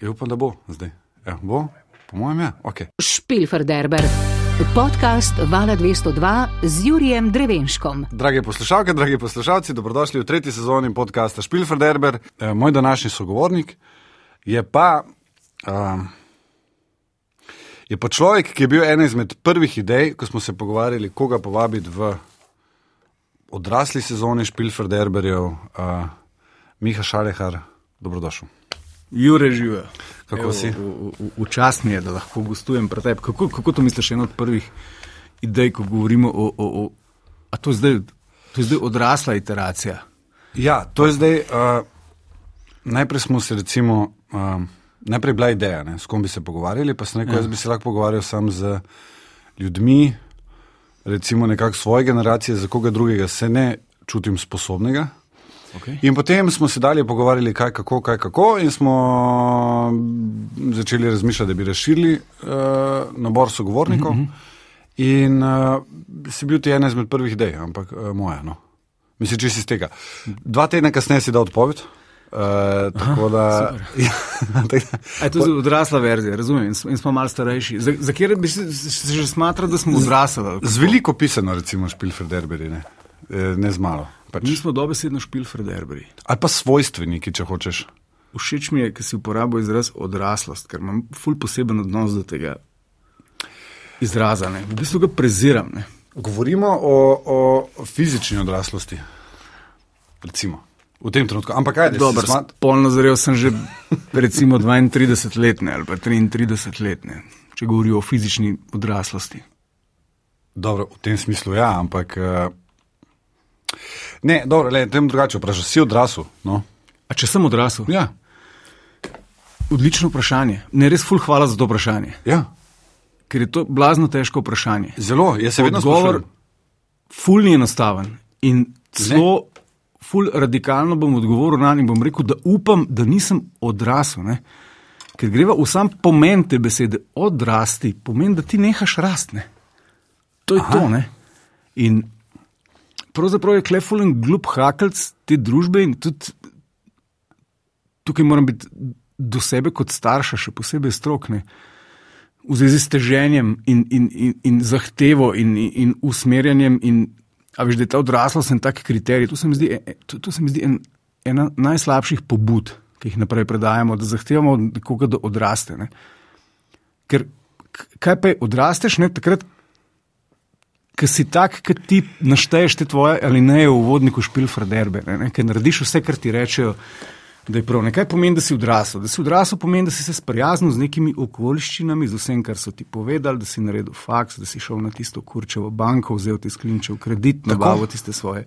Ja, upam, da bo zdaj. Ja, bo, po mojem, je. Okay. Špilferderber. Podcast Vala 202 z Jurijem Drevenškom. Drage poslušalke, dragi poslušalci, dobrodošli v tretji sezoni podcasta Špilferderber. E, moj današnji sogovornik je pa, um, je pa človek, ki je bil ena izmed prvih idej, ko smo se pogovarjali, koga povabiti v odrasli sezoni Špilferderberjev. Uh, Miha Šalehar, dobrodošel. Jure živijo. Kako Evo, si? Včasih mi je, da lahko gostujem pred tebi. Kako, kako to misliš, ena od prvih idej, ko govorimo o. o, o a to je, zdaj, to je zdaj odrasla iteracija? Ja, to je zdaj. Uh, najprej smo se, recimo, uh, najprej bila ideja, ne, s kom bi se pogovarjali, pa sem rekel, ja. jaz bi se lahko pogovarjal sam z ljudmi, recimo nekako svoje generacije, za koga drugega se ne čutim sposobnega. Okay. In potem smo se dalje pogovarjali, kaj kako, kaj kako, in smo začeli razmišljati, da bi razširili uh, nabor sogovornikov. Mm -hmm. In uh, si bil ti ena izmed prvih idej, ampak uh, moja. No. Mislim, če si iz tega. Dva tedna kasneje si dal odpoved. Uh, tako da. Je to odrasla verzija, razumem, in smo malo starejši. Za, za kjer bi se, se že smatrali, da smo odrasli? Z veliko pisano, recimo, špilfer derberi, ne, ne z malo. Pač. Mi smo dobesedno špil Frederbri. Ali pa svojstveniki, če hočeš. Všeč mi je, ker si uporabil izraz odraslost, ker imam ful poseben odnos do tega izraza. Ne. V bistvu ga preziram. Ne. Govorimo o, o fizični odraslosti. Recimo. V tem trenutku. Ampak kaj je to? Smat... Polno zrel sem že recimo 32 let ali pa 33 let, ne. če govorijo o fizični odraslosti. Dobro, v tem smislu ja, ampak. Ne, dobro, le, tem drugače vprašaj. Si odrasel? No? A če sem odrasel? Ja. Odlično vprašanje. Ne, res ful hvala za to vprašanje. Ja. Ker je to blazno težko vprašanje. Zelo, jaz se vedno odgovor. Ful ni enostaven in zelo ful radikalno bom odgovoril na njega in bom rekel, da upam, da nisem odrasel. Ne? Ker greva v sam pomen te besede odrasti, pomeni, da ti nehaš rasti. To je Aha. to. Ne? In pravzaprav je klefulen glup hakelc te družbe in tudi tukaj moram biti do sebe kot starša, še posebej strokne. V zvezi s teženjem in, in, in, in zahtevo in, in, in usmerjanjem, in veš, da je ta odraslost en tak kriterij. To se mi zdi, e, e, to, to se mi zdi en, ena najslabših pobud, ki jih naprej predajamo, da zahtevamo od nekoga, da odraste. Ne? Ker kaj pa je odrasteš, ne? takrat, ki si tak, ki ti našteješ te tvoje ali ne v vodniku špilfraderbe, ki narediš vse, kar ti rečejo, da je prav. Nekaj pomeni, da si odrasel. Da si odrasel pomeni, da si se sprijaznil z nekimi okoliščinami, z vsem, kar so ti povedali, da si naredil faks, da si šel na tisto kurčevo banko, vzel ti sklinčev kredit, nabavil tiste svoje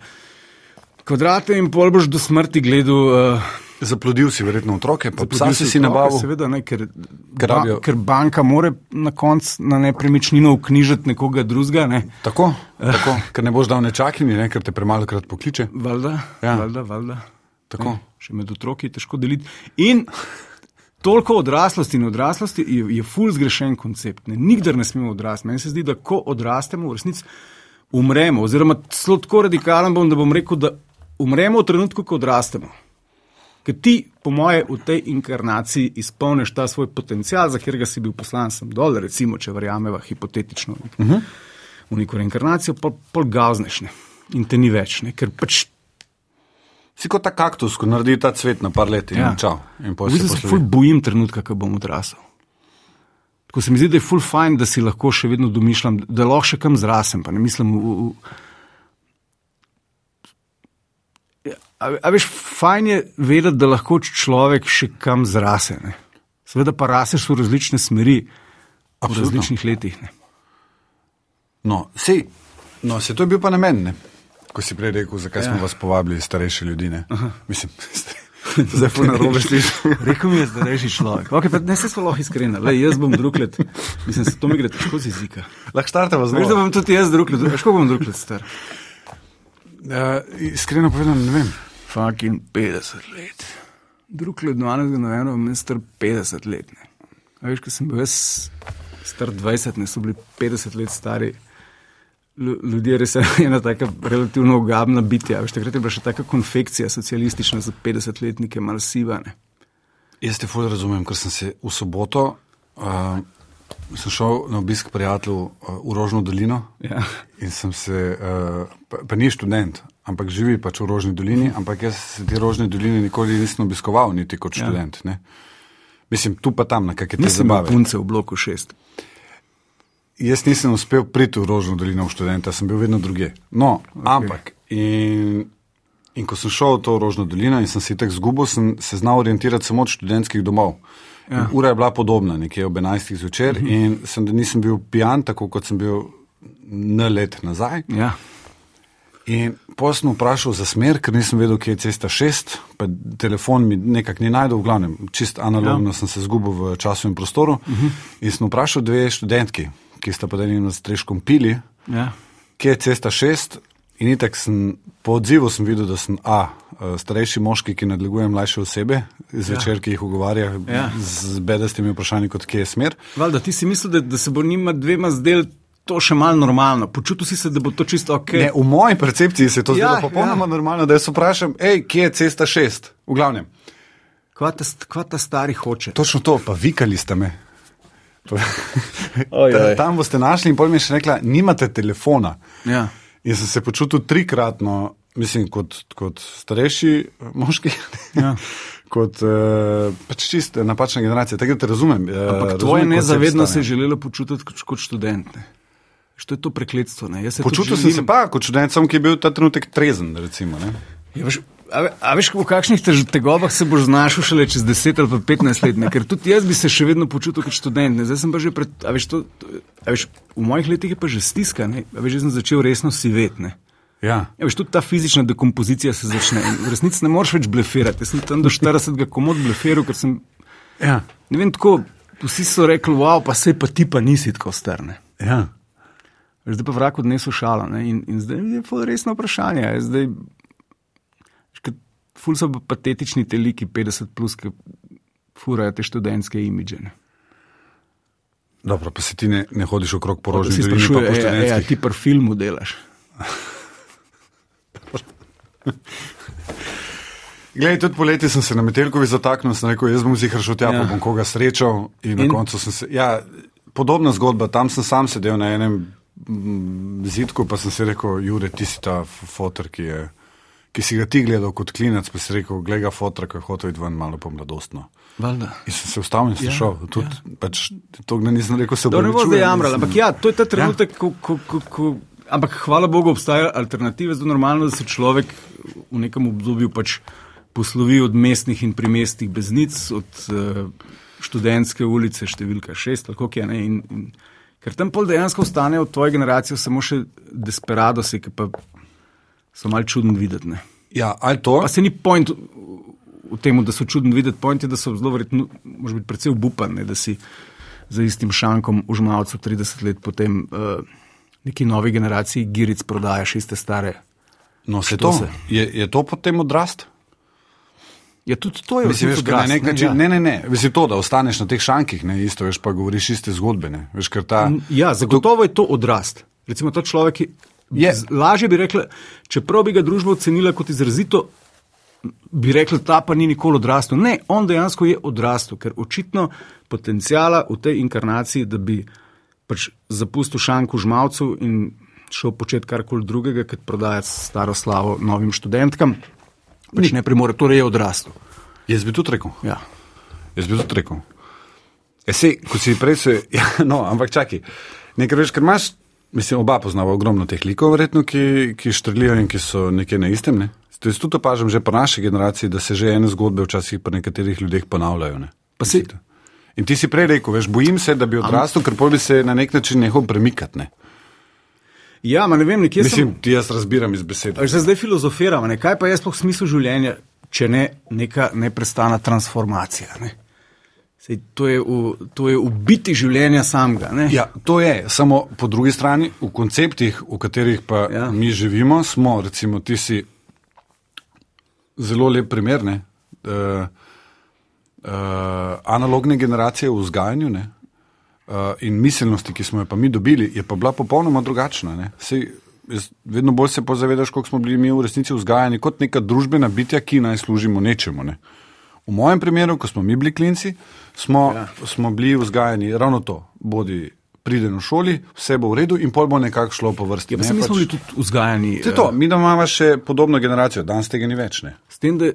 kvadrate in pol boš do smrti gledal. Uh, Zaplodil si verjetno otroke, pa sam si si nabavil. Seveda ne, ker, ba, ker banka more na koncu na nepremičnino uknjižiti nekoga drugega. Ne. Tako, tako, ker ne boš dal nečakini, ne, ker te premalo krat pokliče. Valjda, ja. valjda, valjda. Tako. Ne, še med otroki je težko deliti. In toliko odraslosti in odraslosti je, je ful zgrešen koncept. Ne. Nikdar ne smemo odrasti. Meni se zdi, da ko odrastemo, v resnici umremo. Oziroma, zelo tako radikalen bom, da bom rekel, da umremo v trenutku, ko odrastemo. Ker ti, po moje, v tej inkarnaciji izpolniš ta svoj potencial, za katerega si bil poslan sem dol, recimo, če verjameva hipotetično uh -huh. v neko reinkarnacijo, pol, pol gazneš ne? in te ni več. Ne? Ker pač. Si kot ta kaktus, ko naredi ta cvet na par let in ja. čau. Jaz se ful bojim trenutka, ko bom odrasel. Tako se mi zdi, da je ful fajn, da si lahko še vedno domišljam, da lahko še kam zrasem. Pa ne mislim v, v, A, a veš, fajn je vedeti, da lahko človek še kam zrase. Ne? Seveda pa raseš v različne smeri, v različnih letih. Ne? No, sej, no, se to je bil pa namen, ne? ko si prej rekel, zakaj ja. smo vas povabili, starejše ljudi. Mislim, zdaj pa na robe slišiš. rekel mi je, starejši človek. Okay, ne se smo lahko iskreni, le jaz bom drug let. Mislim, to mi gre težko z jezika. Lahko štarte vas zdaj. Veš, da bom tudi jaz drug let, kako bom drug let star. Uh, iskreno povedano, ne vem fucking 50 let. Drug let 12. novembra, mi star 50 let. Ne. Veš, ko sem bil jaz star 20, ne so bili 50 let stari. Ljudje res je ena taka relativno ogabna bitja. Veš, takrat je bila še taka konfekcija socialistična za 50-letnike, malo sivane. Jaz te fulj razumem, ker sem se v soboto uh, sem šel na obisk prijatelju uh, v Rožno dolino. Ja. In sem se, uh, pa, pa ni študent, ampak živi pač v Rožni dolini, ampak jaz se te Rožne doline nikoli nisem obiskoval, niti kot Ja. študent. Ne. Mislim, tu pa tam, na kakšne te Nisem imel zabave. punce v bloku šest. Jaz nisem uspel priti v Rožno dolino v študenta, sem bil vedno druge. No, okay. ampak in, in ko sem šel v to Rožno dolino in sem se tako zgubil, sem se znal orientirati samo od študentskih domov. Ja. Ura je bila podobna, nekje ob 11. zvečer, uh -huh. in sem, nisem bil pijan, tako kot sem bil na let nazaj. Ja. In potem sem vprašal za smer, ker nisem vedel, kje je cesta 6, pa telefon mi nekako ni najdel, v glavnem, čist analogno ja. sem se zgubil v času in prostoru. Uh -huh. In sem vprašal dve študentki, ki sta pod enim streškom pili, Ja. kje je cesta 6. In itak sem po odzivu sem videl, da sem A, starejši moški, ki nadleguje mlajše osebe, zvečer, ja. ki jih ugovarja Ja. ja. z bedastimi vprašanji, kot kje je smer. Valjda, ti si mislil, da, da se bo njima dvema zdel to še malo normalno. Počutil si se, da bo to čisto ok. Ne, v moji percepciji se je to Ja, zdelo popolnoma ja. normalno, da jaz vprašam, hej, kje je cesta 6, v glavnem. Kva ta, kva ta stari hoče? Točno to, pa vikali ste me. Ojoj. Ta- Tam boste našli in pol mi je še rekla, nimate telefona. Ja. In sem se počutil trikratno, mislim, kot, kot starejši moški, Ja. kot uh, pač čist napačna generacija. Tega te razumem. eh, Ampak tvoje nezavedno se je želelo počutiti kot, kot študent. Ne? Što je to prekletstvo? Ne? Jaz se Počutil sem želim- se pa kot študent, samo ki je bil ta trenutek trezen. Recimo. Ja, veš, a, a veš, v kakšnih tež- tegobah se boš znašel šele čez 10 ali pa 15 let, ne? ker tudi jaz bi se še vedno počutil kot študent. Ne? Zdaj sem pa že pred, a veš, to, a veš, v mojih letih je pa že stiska, ne? a veš, jaz sem začel resno sivet. Ne? Ja. Ja, veš, tudi ta fizična dekompozicija se začne. In V resnici ne moreš več blefirati. Jaz sem tam do 40 komod blefiral, ker sem, Ja. ne vem, tako, vsi so rekli, wow, pa se pa ti pa nisi tako strne. Ja. Zdaj pa vrak odnesel šalo. Ne? In, in zdaj je resno vprašanje. Zdaj, veš, kad ful so pa patetični te liki 50, plus, ki furajo te študentske imidže. Dobro, pa se ti ne, ne hodiš okrog Da porožnih si dolin, pa sprašuje, po "Ej, ej, a študentskih. ti pri filmu delaš. Glej, tudi poleti sem se na Metelkovi zataknil, sem rekel, jaz bom zihar šel tja, ja. Ja. pa bom koga srečal. In, in na koncu sem se. Ja, podobna zgodba, tam sem sam sedel na enem zidku, pa sem si rekel, Jure, ti si ta fotor, ki, je, ki si ga ti gledal kot klinec, pa si rekel, glej ga fotor, ki je hotel iti ven malo pomladostno. Valjda. In sem se ustavil in sem Ja, šel. Tudi, ja. pač, to nisem rekel, se To ne bo zdaj jamrala, nisem- ampak ja, to je ta trenutek, ja. ko, ko, ko, ko, ampak hvala Bogu obstajajo alternative, zelo normalno, da se človek v nekem obdobju pač poslovi od mestnih in primestnih beznic, od uh, študentske ulice številka šest, tako je. Ne, in, in, ker tam pol dejansko ostanejo od tvoje generacije samo še desperadosi, ki pa so mal čudno videti. Ne. Ja, ali to? Pa se ni point v tem, da so čudno videti, point je, da so zelo verjetno, može biti predvsej obupan, ne, da si za istim šankom v žmalcu 30 let potem uh, neki novi generaciji giric prodajaš iste stare. No, se Što to, se? je, je to potem odrast? Ja, tudi to je Mislim, veš, kaj na nek ne, način, ja. ne, ne, ne, veš, je to, da ostaneš na teh šankih, ne, isto, veš, pa govoriš iste zgodbe, ne, veš, ta... Ja, zagotovo je to odrast. Recimo, ta človek je. Z- Lažje bi rekla, čeprav bi ga družba ocenila kot izrazito, bi rekla, ta pa ni nikoli odrastel. Ne, on dejansko je odrastel, ker očitno potencijala v tej inkarnaciji, da bi pač zapustil šanku žmalcev in šel početi karkoli drugega, kot prodajati staro slavo novim študentkam, pač ne premore, torej je odrastel. Jaz bi tudi rekel. Ja. Jaz bi tudi rekel. E, sej, ko si prej se. Ja, no, ampak čakaj. Nekaj veš, ker imaš, mislim, oba poznava ogromno teh likov, verjetno, ki, ki štrlijo in ki so nekje na istem. Ne? To jaz tudi opažam že po naši generaciji, da se že ene zgodbe včasih pri nekaterih ljudeh ponavljajo. Ne? Pa si- In ti si prej rekel, veš, bojim se, da bi odrastel, ker pol bi se na nek način nehal premikati. Ne? Ja, ma ne vem, nekje sem. Mislim, ti jaz razbiram iz besede. A Že zdaj filozofiramo, ne? kaj pa je sploh smisel življenja, če ne neka neprestana transformacija. Ne? Sej, to, je v, to je v biti življenja samega. Ne? Ja, to je, samo po drugi strani, v konceptih, v katerih pa ja. Ja. mi živimo, smo, recimo, ti si zelo lep primer, ne, uh, uh, analogne generacije v vzgajanju ne, uh, in miselnosti, ki smo jo pa mi dobili, je pa bila popolnoma drugačna. Sej, jaz vedno bolj se pozavedaš, koliko smo bili mi v resnici vzgajani kot neka družbena bitja, ki naj služimo nečemu. Ne. V mojem primeru, ko smo mi bili klinci, smo, Ja. smo bili vzgajani ravno to. Bodi priden v šoli, vse bo v redu in pol bo nekako šlo po vrsti. Ja, pa ne, mi pač- smo bili tudi vzgajani. To to, mi imamo še podobno generacijo, danes tega ni več. Ne? S tem, da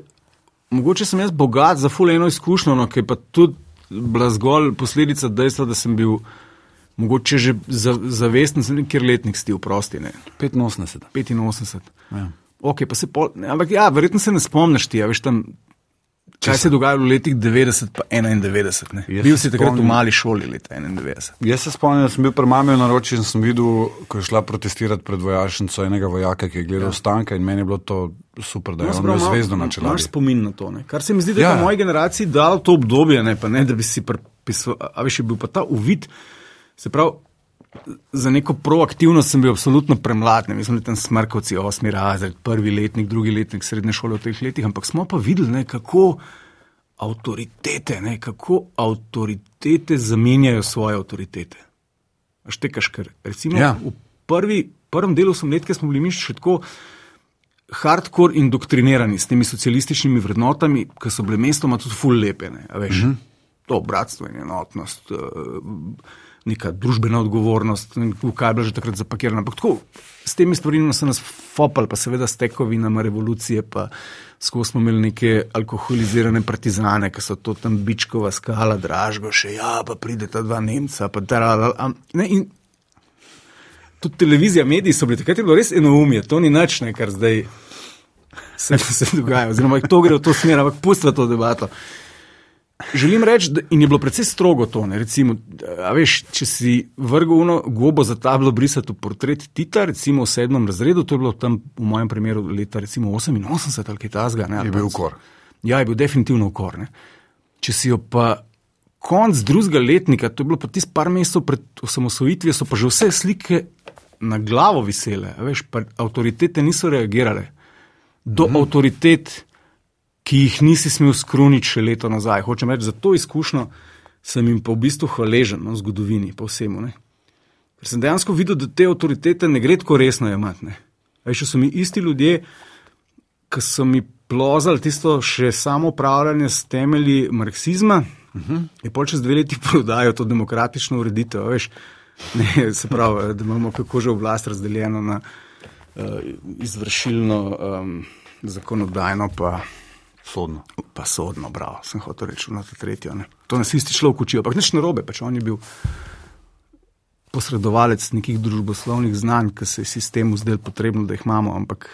mogoče sem jaz bogat za ful eno izkušnjo, no, ki pa tudi bila zgolj posledica dejstva, da sem bil mogoče že za, zavesten, sem nekjer letnik stil, prosti, ne. 85. 85. Ja. Ok, pa se pol, ampak ja, verjetno se ne spomniš ti, a veš tam, kaj se je dogajalo v letih 90 pa 91. Ne. Bil si takrat v spomnim. mali šoli leta 91. Jaz se spomnim, da sem bil pri mami v naročju in sem videl, ko je šla protestirati pred vojašnico enega vojaka, ki je gledal ja. stanka in meni je bilo to super, da je on imel zvezdo na Imaš čeladi. spomin na to. Ne? Kar se mi zdi, da je Ja. ja. moji generaciji dal to obdobje, ne, pa ne da bi si pripisal, a veš, je bil pa ta uvid, se pravi. Za neko proaktivnost sem bil absolutno premlad, ne mislim, da tam smrkovci, osmi razred, prvi letnik, drugi letnik srednje šole v teh letih, ampak smo pa videli, ne, kako avtoritete, ne, kako avtoritete zamenjajo svoje avtoritete. Štekaš, ker recimo Ja. v prvi, prvem delu somletke smo bili mi še tako hardcore indoktrinirani s temi socialističnimi vrednotami, ki so bile mestoma tudi ful lepe. Ne, a veš, mm -hmm. To bratstvo in enotnost, eh, neka družbena odgovornost, v kaj je bilo že takrat zapakirano. Ampak tako, s temi stvarmi so nas fopali, pa seveda s tekovinama revolucije, pa skozi smo imeli neke alkoholizirane partizane, ki so to tam bičkova skala, dražgo še, ja, pa prideta dva Nemca, pa tarala. Ne, in tudi televizija, mediji so bili takrat je bilo res enoumje, to ni nič, kar zdaj se, se dogaja. Oziroma, to gre v to smer, ampak pustite to debato. Želim reči, da in je bilo precej strogo to. Ne, recimo, veš, če si vrgel uno gobo za tablo brisati v portret Tita, recimo v sedmem razredu, to je bilo tam v mojem primeru leta recimo 88 ali kaj tasga. Ne, Je bil ukor. Ja, je bil definitivno ukor. Ne. Če si jo pa konc drugega letnika, to je bilo pa tisti par mesecev pred osamosvojitvijo, so pa že vse slike na glavo visele. Veš, pa avtoritete niso reagirale. Do mm. avtoritet, ki jih nisi smel skruniti še leto nazaj. Hočem reči, za to izkušnjo sem jim pa v bistvu hvaležen no, zgodovini, pa vsemu. Ne. Ker sem dejansko videl, da te avtoritete ne gre tako resno Veš, če so mi isti ljudje, ki so mi plozali tisto še samo upravljanje s temelji marksizma, uh -huh. je pol čez dve leti prodajo to demokratično ureditev. Veš, ne, se pravi, da imamo kako že oblast razdeljeno na uh, izvršilno, um, zakonodajno, pa, Sodno. pa sodno, bravo, sem hotel reči na to tretjo. Ne. To nas isti človek učijo, ampak nič narobe, pač on je bil posredovalec nekih družboslovnih znanj, ki se je sistemu zdel potrebno, da jih imamo, ampak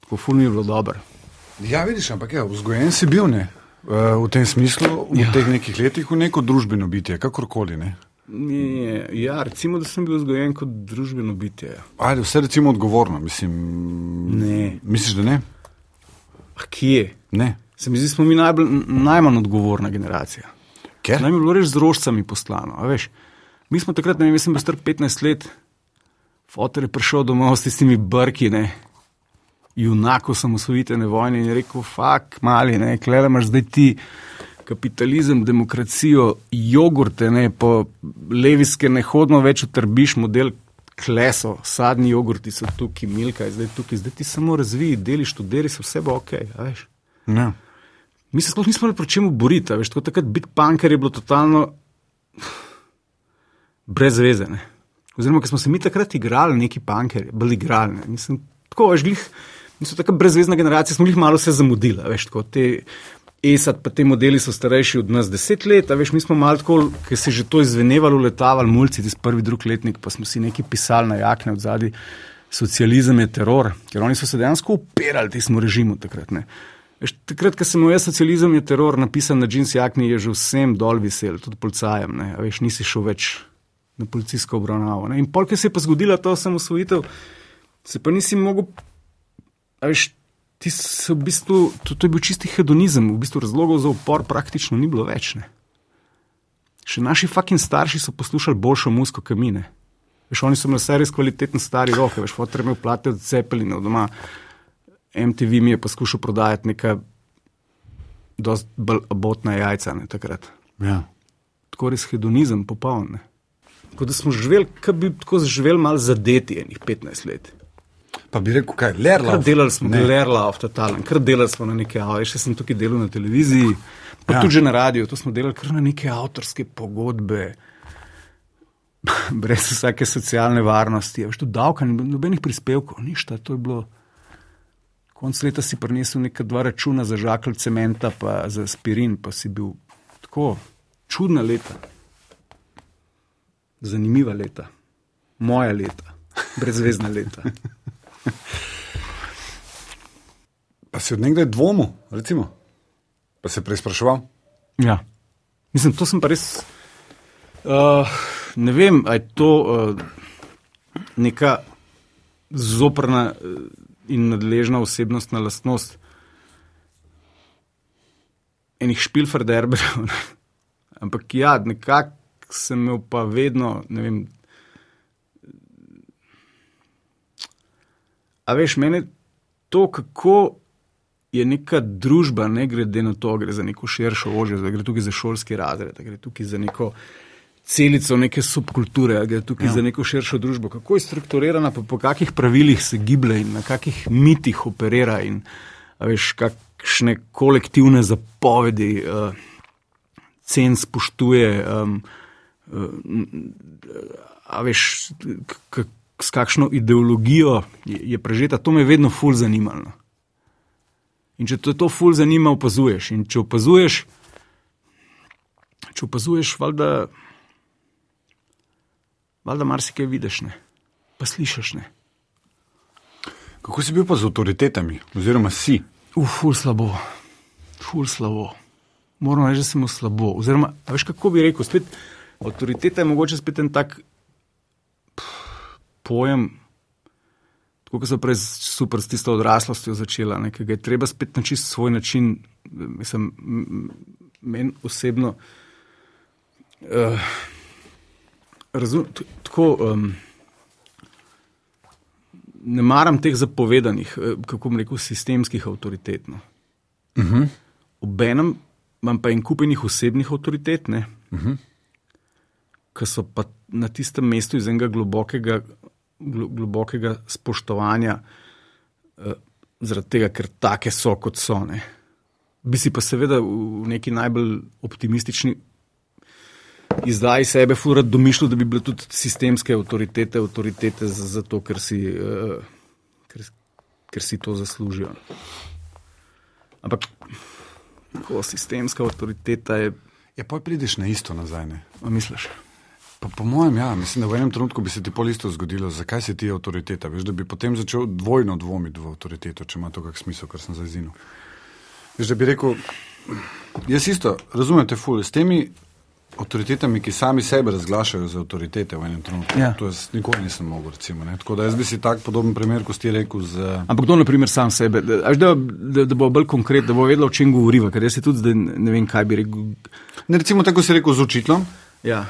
tako ful mi je bilo dobro. Ja, vidiš, ampak ja, vzgojen si bil ne. Eh, V tem smislu, v ja. Teh nekih letih, v neko družbeno bitje, kakorkoli. Ne. Ne, ja, recimo, da sem bil vzgojen kot družbeno bitje. Ajde, vse recimo odgovorno, mislim. Ne. Misliš, da ne? Ah, kje? Ne. Se mi zdi, smo mi najbolj, najmanj odgovorna generacija. Ker? Naj mi bilo res z rožcami poslano. Mi smo takrat, ne vem, jaz sem bil star 15 let, fotor je prišel domov s tistimi brki, ne. Junako samosvojitvene vojne in je rekel, fak, mali, ne, klele imaš zdaj ti kapitalizem, demokracijo, jogurte, ne, po levijske ne hodno več utrbiš model kleso, sadni jogurti so tukaj, milka je zdaj tukaj, zdaj ti samo razviji, deli, študiri, so vse bo ok, veš. Ne. Mi se sploh nismo proti čemu boriti, veš, tako takrat biti punker je bilo totalno brez veze. Ne? Oziroma, ker smo se mi takrat igrali, neki punkerji, bili igrali. ne. Mislim, tako, veš, glih, mi smo tako brezvezna generacija, smo jih malo se zamudili, veš, tako te. ESAT, pa te modeli so starejši od nas deset let, a veš, mi smo malo tako, ker se je že to izvenevalo, letavali mulci, tisti prvi, drugi letnik, pa smo si nekaj pisali na jakne od zadaj. Socializem je teror, ker oni so se dejansko upirali tistemu režimu takrat. Ne. Veš, takrat, ko sem imel socializem je teror napisan na džins jakni, je že vsem dol visel, tudi policajem. Ne. Veš, nisi šel več na policijsko obravnavo. Ne. In polk se je pa zgodila ta osamosvojitev, se pa nisi mogel. Veš, v bistvu, to, to je bil čisti hedonizem, v bistvu razlogov za upor praktično ni bilo več. Ne. Še naši fucking starši so poslušali boljšo muziko kamine. Veš, oni so imeli res kvaliteten stari roke, veš, fotor je imel plate od cepelinov doma. MTV mi je poskušal prodajati neka dosti bolj abotna jajca ne, takrat. Ja. Tako res hedonizem popoln. ne. Tako da smo živeli, kot bi tako živeli malo zadeti enih 15 let. Pa bi rekel, kaj, Kar lerla. delali smo, lerla, totalen, kar delali smo na neke avtorske, še sem tukaj delal na televiziji, pa Ja. ja. tudi že na radiju, to smo delali kar na neke avtorske pogodbe, brez vsake socialne varnosti, a veš, tu davka, nobenih prispevkov, ništa, to je bilo. Konc leta si prinesel neka dva računa za žakelj cementa, pa za aspirin, pa si bil tako čudna leta. Zanimiva leta, moja leta, brezvezna leta. Pa si od nekdaj dvomil, recimo, pa se prej spraševal. Ja. Mislim, to sem pa res. Uh, ne vem, ali je to uh, neka zoprna uh, in nadležna osebnostna lastnost enih špilferderberjev. Ampak ja, nekako sem imel pa vedno, ne vem. A veš, meni to, kako je neka družba, ne glede na to, gre za neko širšo ožje, da gre tukaj za šolski razred, da gre tukaj za neko celico neke subkulture, gre tukaj ja. za neko širšo družbo. Kako je strukturirana, pa po kakih pravilih se giblje in na kakih mitih operira in veš, kakšne kolektivne zapovedi uh, cen spoštuje. Um, a veš, s kakšno ideologijo je, je prežeta, to me je vedno ful zanimalo. In če te to ful zanima, opazuješ. In če opazuješ, če opazuješ, valjda, valjda marsikaj vidiš, ne? pa slišiš. Ne? Kako si bil pa z avtoritetami, oziroma si? Uf, ful slabo, ful slabo. Moram reči, da sem slabo. Oziroma, veš, kako bi rekel, spet avtoriteta je mogoče spet en tak pff, pojem. Tako kot so prej super s tisto odraslostjo začela, ki ga je treba spet na čist svoj način, mislim, meni osebno. Uh, razum, tako, um, ne maram teh zapovedanih, kako bom rekel, sistemskih avtoritet. No. Uh -huh. Obenem imam pa en kupenih osebnih avtoritet, uh -huh. ki so pa na tistem mestu iz enega globokega, globokega spoštovanja, uh, zaradi tega, ker take so, kot so. Ne. Bi si pa seveda v neki najbolj optimistični izdaji sebe furat domišljal, da bi bile tudi sistemske avtoritete, avtoritete zato, ker si, uh, ker, ker si to zaslužijo. Ampak, ko sistemska avtoriteta je. Ja, pa prideš na isto nazaj. Ne? A misliš? Pa, po mojem, ja, mislim, da v enem trenutku bi se ti pol isto zgodilo, zakaj si ti avtoriteta. Veš, da bi potem začel dvojno dvomiti v avtoriteto, če ima to kak smisel, kar sem zazinil. Veš, da bi rekel, jaz isto, razumete, ful, s temi avtoritetami, ki sami sebe razglašajo za avtoritete v enem trenutku. Ja. To jaz nikoli nisem mogel, recimo. Ne? Tako da jaz bi si tak podoben primer, kot si rekel. Z... Ampak kdo, na primer, sam sebe, da, da, da, da bo bolj konkreten, da bo vedela, o čem govoriva, ker jaz se tudi zdaj ne vem, kaj bi rekel. Ne, recimo tako si rekel z učiteljem, Ja.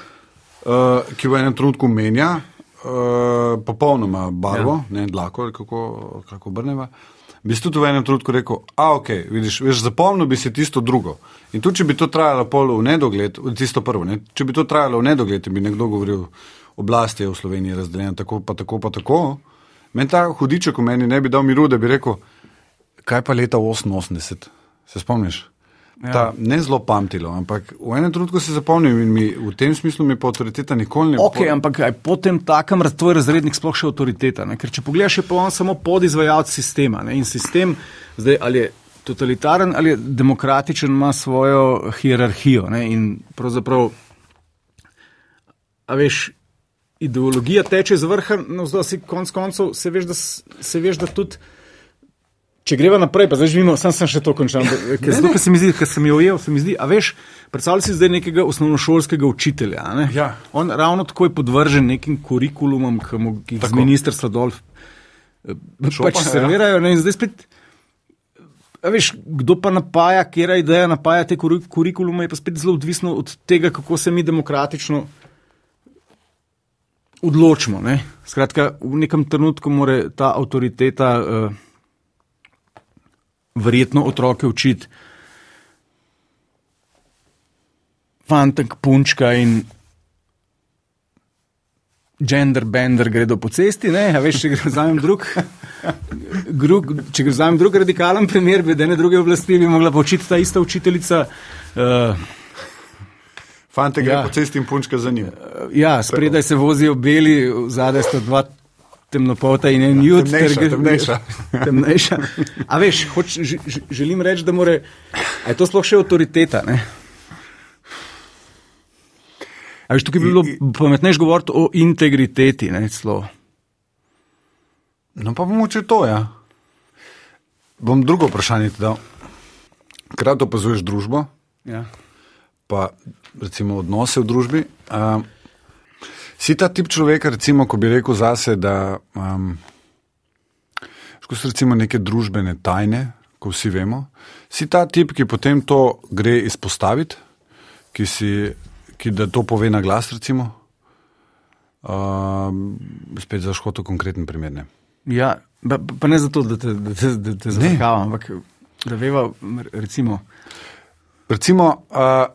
uh, ki v enem trenutku menja uh, popolnoma barvo, ja. ne dlako, kako, kako obrneva. Bi tudi v enem trenutku rekel, a ok, vidiš, veš, zapomnil bi si tisto drugo. In tudi, če bi to trajalo pol v nedogled, tisto prvo, ne, če bi to trajalo v nedogled, bi nekdo govoril, oblast je v Sloveniji razdeljena tako, pa tako, pa tako. Meni ta hudiček v meni ne bi dal miru, da bi rekel, kaj pa leta 88, se spomniš? Ja. Ta, ne zelo pamtilo, ampak v enem trenutku se zapomnim in mi, v tem smislu mi pa avtoriteta nikoli ne Ok, ampak aj potem takem tvoj razrednik sploh še avtoriteta. Ne? Ker če pogledaš, je pa on samo podizvajalec sistema. Ne? In sistem, zdaj ali je totalitaren ali je demokratičen, ima svojo hierarhijo. Ne? In pravzaprav, a veš, ideologija teče z vrha, no zdaj si konc koncev, se veš, da, se veš, da tudi. Če greva naprej, pa zdaj živimo, sam sem še to končal. Zato, ker se mi zdi, ker sem jo ujel, se mi zdi, a veš, predstavljaj si zdaj nekega osnovnošolskega učitelja. ne? Ja. On ravno tako je podvržen nekim kurikulumom, ki mu jih z ministrstva dol eh, Šopa, pač ja. servirajo. Ne? In zdaj spet, a veš, kdo pa napaja, kera ideja napaja te kuri- kurikulume, je pa spet zelo odvisno od tega, kako se mi demokratično odločimo. Ne? Skratka, v nekem trenutku mora ta avtoriteta uh, verjetno otroke učiti. Fantek, punčka in gender bender gredo po cesti, ne, a veš, če gre vzamem drug, drug, če gre vzamem drug radikalen primer, bi ene druge oblasti bi mogla počiti ta ista učiteljica. Uh, Fante gre Ja. po cesti in punčka za njim. ja, spredaj se vozijo beli, zadaj sta dva temnopolta in en jud. Temnejša, ter temnejša. temnejša. A veš, hoč, ž, želim reči, da more, je to sploh še avtoriteta, ne? A veš, tukaj bi bilo pametnejš govoriti o integriteti, ne, celo. No, pa bomo če to, ja. Bom drugo vprašanje ti dal. Krat opazuješ družbo, Ja. pa recimo odnose v družbi. Um, si ta tip človeka, recimo, ko bi rekel zase, da um, ko so recimo neke družbene tajne, ko vsi vemo, si ta tip, ki potem to gre izpostaviti, ki, si, ki da to pove na glas, recimo. Um, spet za škoto konkreten primer. Ne. Ja, pa, pa ne zato, da te, da te, da te zafrkavam, ampak da veva, recimo, Recimo, uh,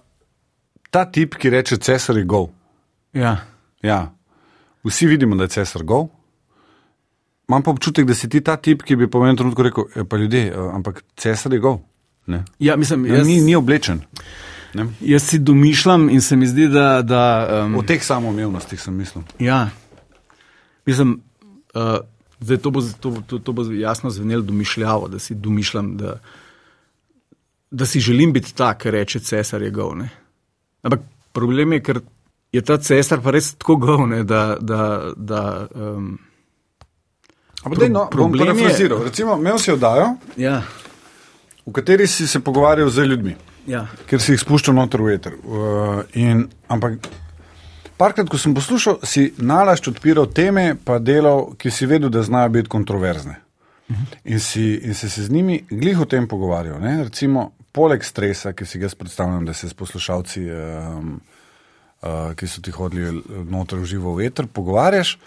ta tip, ki reče cesar je gov. ja, Ja. Vsi vidimo, da je cesar gov. Imam pa občutek, da si ti ta tip, ki bi po enem trenutku rekel: "E, pa ljudje, uh, ampak cesar je gov. Ne? ja, mislim, Ja, jaz, ni, ni oblečen. Ne? jaz si domišljam in se mi zdi, da. da um, O teh samoumevnostih sem mislil. Ja, mislim, uh, zdaj to bo, to, to, to bo jasno zvenelo domišljavo, da si domišljam, da, da si želim biti ta, ki reče cesar je gov. Ne? Ampak problem je, ker je ta cesar pa res tako gov, ne, da. da, da um, Ampak, dej, no, bom parafraziral. Recimo, imel si oddajo, ja, v kateri si se pogovarjal z ljudmi, ja, ker si jih spuščal noter v eter. Uh, in, ampak, parkrat, ko sem poslušal, si nalašč odpiral teme, pa delal, ki si vedel, da znajo biti kontroverzne. In si, in si se z njimi glih o tem pogovarjal. Ne? Recimo, poleg stresa, ki si ga predstavljam, da se s poslušalci, um, uh, ki so ti hodili noter v živo veter, pogovarjaš,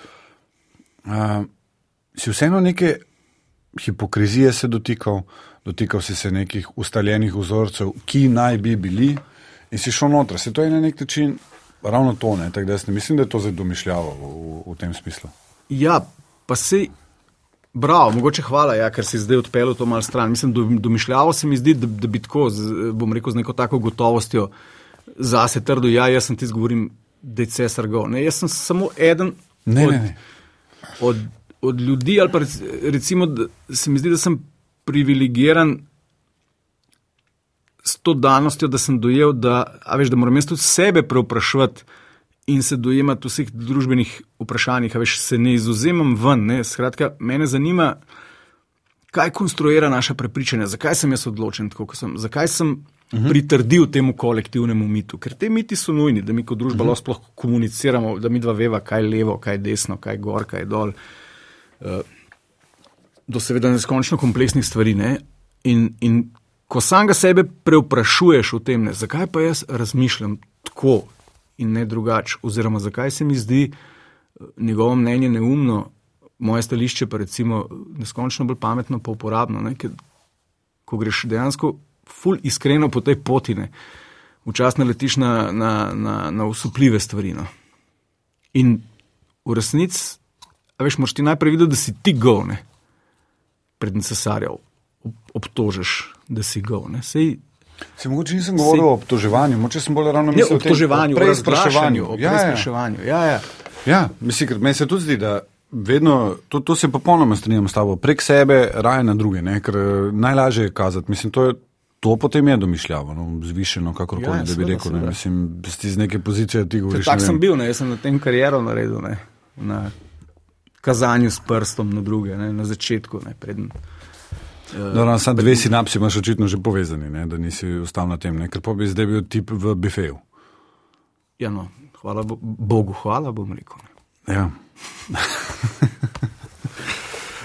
uh, si vseeno neke hipokrizije se dotikal, dotikal si se nekih ustaljenih vzorcev, ki naj bi bili, in si šel noter. Se to je na nek način ravno to, ne? tako da jaz ne mislim, da je to zdaj domišljavo v, v, v tem smislu. ja, pa si. Bravo, mogoče hvala, ja, ker si zdaj odpeljal to malo stran. Mislim, do- domišljavo se mi zdi, da, da bi tako, z, bom rekel, z neko tako gotovostjo zase trdo, ja, jaz sem ti zgovorim, da je cesar go. Ne, jaz sem samo eden Ne, od, ne, ne. Od, od ljudi, ali pa rec- recimo, da se mi zdi, da sem privilegiran s to danostjo, da sem dojel, da, veš, da moram jaz tudi sebe preopraševati in se dojemati vseh družbenih vprašanjih, a veš, se ne izuzemam ven. Ne? Skratka, mene zanima, kaj konstruira naša prepričanja, zakaj sem jaz odločen tako, kot sem, zakaj sem -huh. pritrdil temu kolektivnemu mitu. Ker te miti so nujni, da mi kot družba uh -huh. lahko sploh komuniciramo, da mi dva veva, kaj je levo, kaj je desno, kaj je gor, kaj je dol. Uh, do seveda neskončno kompleksnih stvari. Ne? In, in ko samega sebe preoprašuješ o tem, ne, zakaj pa jaz razmišljam tako in ne drugače, oziroma zakaj se mi zdi eh, njegovo mnenje neumno, moje stališče pa recimo neskončno bolj pametno, pa uporabno. Ne, ker, ko greš dejansko ful iskreno po tej poti, ne, včasih naletiš na, na, na, na usupljive stvari. No. In v resnici, veš, moraš ti najprej videti, da si ti govne pred cesarjem obtožiš, da si gov. Ne? Sej, Se mogoče nisem govoril o obtoževanju, mogoče sem bolj ravno ne, mislil o obtoževanju, o preizpraševanju. Ja, ja. Ja, ja. Ja, mislim, ker meni se tudi zdi, da vedno, to, to se popolnoma strinjam s tabo, prek sebe raje na druge, ne? ker eh, najlažje je kazati. Mislim, to, je, to potem je domišljavo, no, zvišeno, kakorkoli, Ja, ja, da bi rekel. Ne? Mislim, si z neke pozicije ti govoriš. Tak ne sem bil, ne? jaz sem na tem kariero naredil, ne? na kazanju s prstom na druge, ne? na začetku. Ne? Preden, Dobro, samo dve sinapsi imaš očitno že povezani, ne? da nisi ostal na tem, ne? ker pa bi zdaj bil tip v bifeju. ja, no, hvala bo, Bogu, hvala bom rekel. Ne? Ja.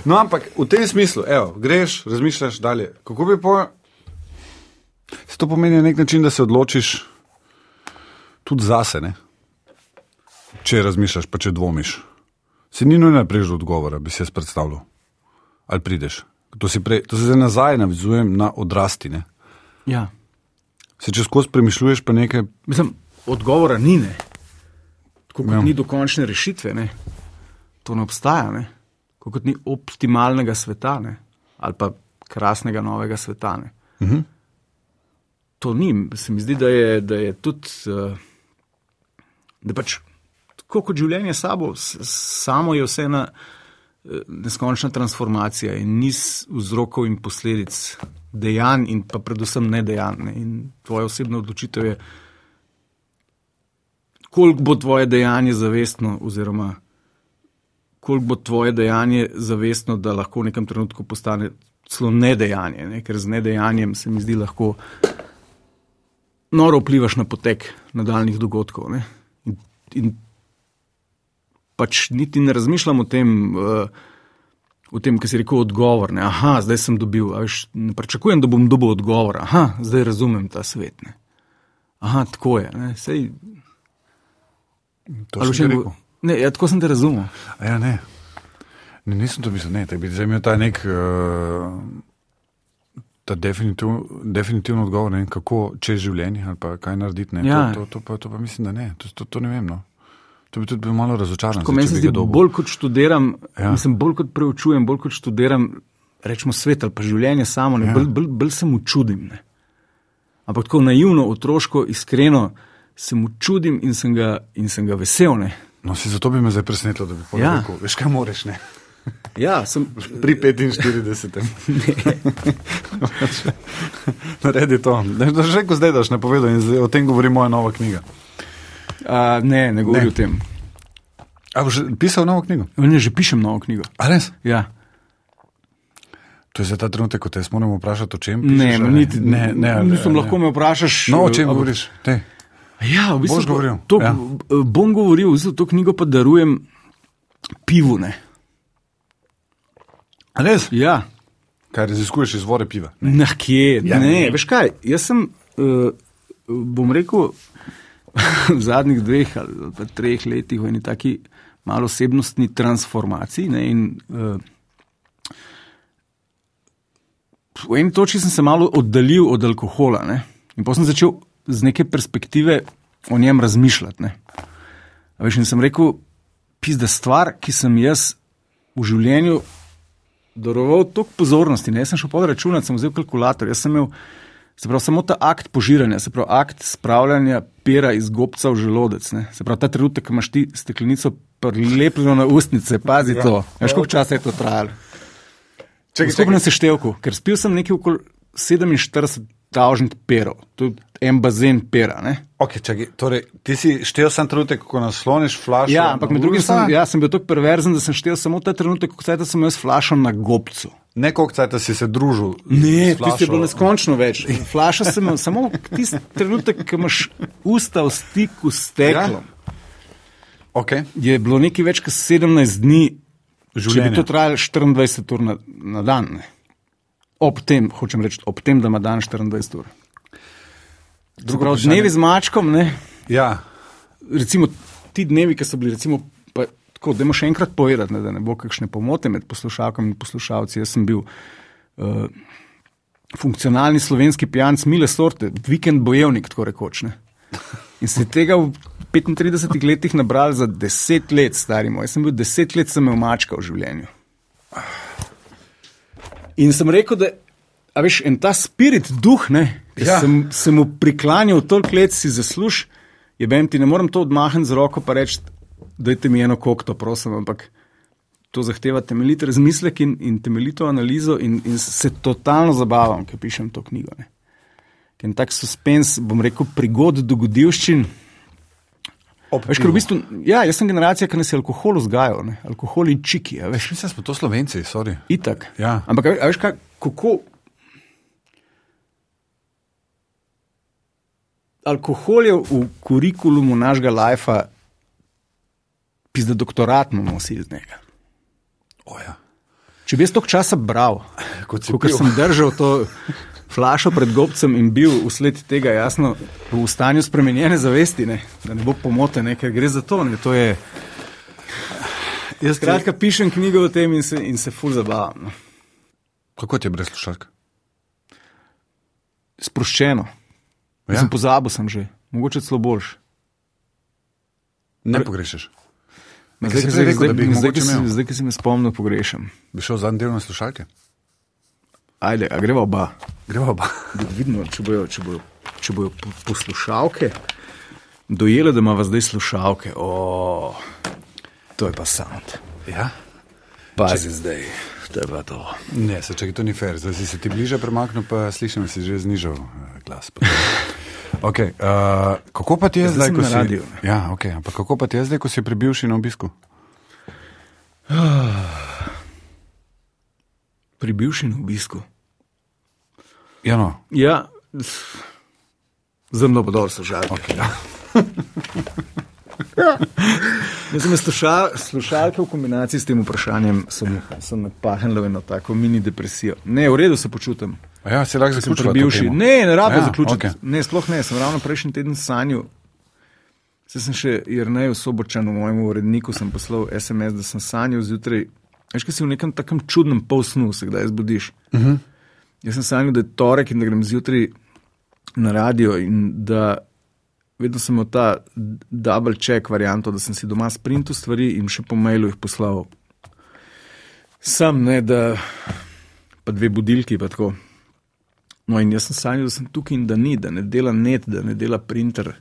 no, ampak v tem smislu, evo, greš, razmišljaš dalje. Kako bi po. Se to pomeni na nek način, da se odločiš tudi zase, ne? če razmišljaš, pa če dvomiš. Se ni nujno, da priješ do odgovora, bi si jaz predstavljal. Ali prideš. To, si prej, to se zdaj nazaj navizujem na odrasti. Ne? Ja. Se če skozi premišljuješ, pa nekaj. Mislim, odgovora ni ne. Tako kot ja. ni dokončne rešitve, ne? to ne obstaja. Ne? Kot ni optimalnega sveta ne? ali pa krasnega novega sveta. Uh -huh. To ni. Se mi zdi, da je, da je tudi. Uh, da pač tako kot življenje sabo, samo je vse ena uh, neskončna transformacija in niz vzrokov in posledic dejanj, in pa predvsem ne dejanj. In tvoja osebna odločitev je, koliko bo tvoje dejanje zavestno, koliko bo tvoje dejanje zavestno, da lahko v nekem trenutku postane celo nedejanje, ne? ker z nedejanjem se mi zdi lahko noro vplivaš na potek nadaljnih dogodkov. Ne? In, in pač niti ne razmišljam o tem, uh, o tem, kar si rekel, odgovor. Ne? Aha, zdaj sem dobil, veš, ne pričakujem, da bom dobil odgovor. Aha, zdaj razumem ta svet. Ne? Aha, tako je. Sej, to sem rekel. Ne, ja, tako sem te razumel. Ja, ne. Ne, nisem to mislil, ne, da bi imel ta nek uh, ta definitiv, definitivno odgovor, ne, kako čez življenje ali kaj narediti. Ne, ja. to, to, to, pa, to pa mislim, da ne, to, to, to ne vem. No. To bi tudi bil malo razočaran. Ko meni se zdi, bolj kot študiram, ja. mislim, bolj kot preučujem, bolj kot študiram, rečemo svet ali pa življenje samo, ja. bolj, bolj, bolj se mu čudim. Ne. Ampak tako naivno, otroško, iskreno se mu čudim in sem ga, in sem ga vesel. Ne. No, si zato bi me zdaj presenetilo, da bi povedal, ja. veš kaj moraš. Ne? Ja, sem pri 45. Naredi to. Že ko zdaj daš ne povedal in o tem govori moja nova knjiga. A, ne, ne govori ne. o tem. A boš pisal novo knjigo? Ne, že pišem novo knjigo. A res? Ja. To je za ta trenutek, ko te moramo vprašati, o čem pišeš. Ne, no, niti, ne, ne, ne, nisem ne, lahko me vprašaš. No, o čem govoriš? Te. Ja, v bistvu, govoril. To, ja. Bom govoril, bistvu, to knjigo pa darujem pivu. Ne. Res? Ja. Kaj raziskuješ izvore piva? Ne, Na kje? Ja, ne, ne, veš kaj. Jaz sem, uh, bom rekel, v zadnjih dveh ali treh letih v eni taki malo osebnostni transformaciji. Ne, in, uh, v eni točki sem se malo oddaljil od alkohola ne, in potem sem začel z neke perspektive o njem razmišljati. Ne. Veš, in sem rekel, pizda stvar, ki sem jaz v življenju daroval toliko pozornosti. Ne? Jaz sem šel pod računati, sem vzel kalkulator. Jaz sem imel pravi, samo ta akt požiranja, se pravi akt spravljanja pera iz gobca v želodec. Ne? Se pravi ta trenutek, ko imaš ti steklenico prilepljeno na ustnice, pazi ja. to. Veš, koliko časa je to trajalo? Skupno seštevku, ker spil sem nekaj okoli 47 tavžnih perov, je en bazen pera. Okay, čaki, torej, ti si štel sam trenutek, ko nasloniš flash. Ja, ampak med drugim sem, ja, sem bil tako perverzen, da sem štel samo ta trenutek, ko sem jaz flašal na gobcu. Ne, koliko časa si se družil. Ne, ti si bil neskončno več. Flašal sem samo tisti trenutek, ko imaš usta v stiku s steklom. Ja. Okay. Je bilo nekaj več kot 17 dni, če bi to trajalo 24 ur na, na dan. Ne. Ob tem, hočem reči, ob tem, da ima dan 24 ur. Drugo, dnevi z mačkom. Ja. Recimo ti dnevi, ki so bili, recimo, pa, tako, da moramo še enkrat povedati, ne, da ne bo kakšne pomote med poslušalkami in poslušalci. Jaz sem bil uh, funkcionalni slovenski pijanc, mile sorte, vikend bojevnik, tako rekoč. Ne. In se tega v 35 letih nabral za 10 let, stari moj. Jaz sem bil 10 let, sem imel mačka v življenju. In sem rekel, da veš, en ta spirit, duh, ne, ki ja. sem se mu priklanjal toliko let, si zasluž, je bem ti ne morem to odmahniti z roko in reči, dajte mi eno kokto, prosim, ampak to zahteva temeljit razmislek in, in temeljito analizo in, in se totalno zabavam, ker pišem to knjigo. Ne. Ker je tak suspens, bom rekel, prigod dogodivščin. Veš, v bistvu, ja, jaz sem generacija, ki nas je alkohol vzgajal, ne? alkohol in čiki. Mislim, da smo to slovenci, sorry. Itak. Ja. Ampak, veš, kaj, kako. Alkohol je v kurikulumu našega lajfa, pisa doktorat imamo vsi iz njega. Ja. Če bi jaz toliko časa bral, kot sem držal to flašo pred gobcem in bil usled tega jasno v stanju spremenjene zavesti, ne? da ne bo pomote, ne? ker gre za to. to je... Jaz kratka pišem knjigo o tem in se, in se ful zabavam. No. Kako ti je brez slušalk? Sproščeno. Ja. Sem pozabil sem že, mogoče celo boljš. Ne pogrešaš. Zdaj, ki ki se me spomnil, pogrešam. Bi šel zadnji del na slušalke? Ajde, a greva oba. Pa. Da vidimo, če bojo, če bojo, če bojo po- poslušalke dojele, da imamo zdaj slušalke. O, to je pa sound. Ja? Pazi zdaj, to je pa to. Ne, se čakaj, to ni fair. Zdaj si se ti bliže premaknil, pa slišim, si že znižal eh, glas. Okay, uh, kako pa ti je Ja, zdaj zdaj, ko na si? radiu. Ja, okay, ampak kako pa ti je zdaj, ko si pri bivši na obisku? Pri bivšem obisku. Ja, no. Ja, zelo dobro slušalke. Okay, ja. Jaz sem slušal, slušalke v kombinaciji s tem vprašanjem, sem, sem me pahnil v eno tako mini depresijo. Ne, v redu se počutim. A ja, si lahko pri bivši. Ne, ne rabim Ja, zaključiti. Okay. Ne, sploh ne, sem ravno prejšnji teden sanjal. Se sem še Jrneju Sobočanu, mojemu uredniku, sem poslal SMS, da sem sanjal zjutraj. Veš, kaj si v nekem takem čudnem polsnu, se kdaj zbudiš. Uh -huh. Jaz sem sanjal, da je torek in da grem zjutraj na radio in da vedno sem imel ta double check varianto, da sem si doma sprintal stvari in še po mailu jih poslal. Sam ne, da pa dve budilki pa tako. No, in jaz sem sanjal, da sem tukaj in da ni, da ne dela net, da ne dela printer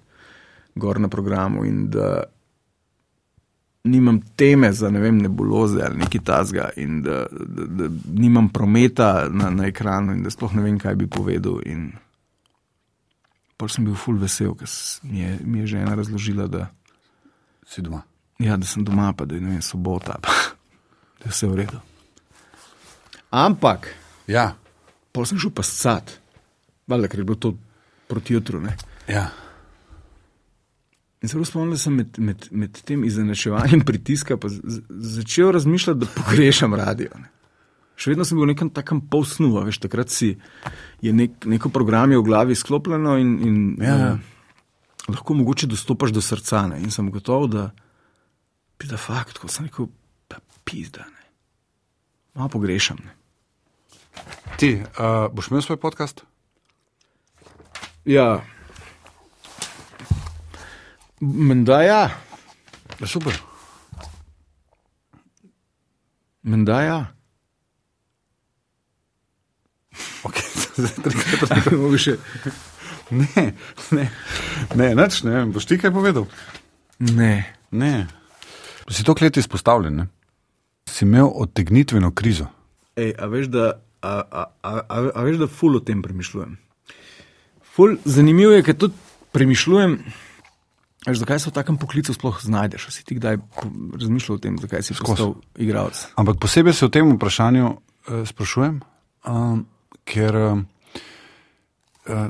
gor na programu in da nimam teme za ne vem, nebuloze ali nekaj tasga in da, da, da nimam prometa na, na ekranu in da sploh ne vem, kaj bi povedal. In pol sem bil full vesel, ker mi je, mi je žena razložila, da, Si doma. ja, da sem doma, pa da je vem, sobota, pa, da je vse v redu. Ampak. Ja, Pol sem šel pa scat, valjda, ker je bilo to proti jutru. Ne? ja. In se spomnim, da sem med, med, med tem izenačevanjem pritiska pa začel razmišljati, da pogrešam radio. Ne? Še vedno sem bil v nekem takem polsnu, veš, takrat si je nek, neko program je v glavi sklopljeno in, in Ja, ja. eh, lahko mogoče dostopaš do srca. Ne? In sem gotov, da bi da fakt, ko sem rekel, pa pizda. Ne? Malo pogrešam. Ne? Ti, uh, boš imel svoj podcast? Ja. Menda ja. Ja, super. Menda ja. Okay. zdaj trikrat Mogoče še. ne, ne, ne, nič, ne, vem. boš ti kaj povedal? Ne. Ne. Si to let izpostavljen, ne? Si imel odtegnitveno krizo. Ej, a veš, da, a, a, a, a, a veš, da ful o tem premišljujem. Ful, zanimivo je, ker tudi premišljujem, veš, zakaj se v takem poklicu sploh znajdeš. Si ti kdaj razmišljal o tem, zakaj si postal igralec? Ampak posebej se o tem vprašanju uh, sprašujem, um, ker um, uh,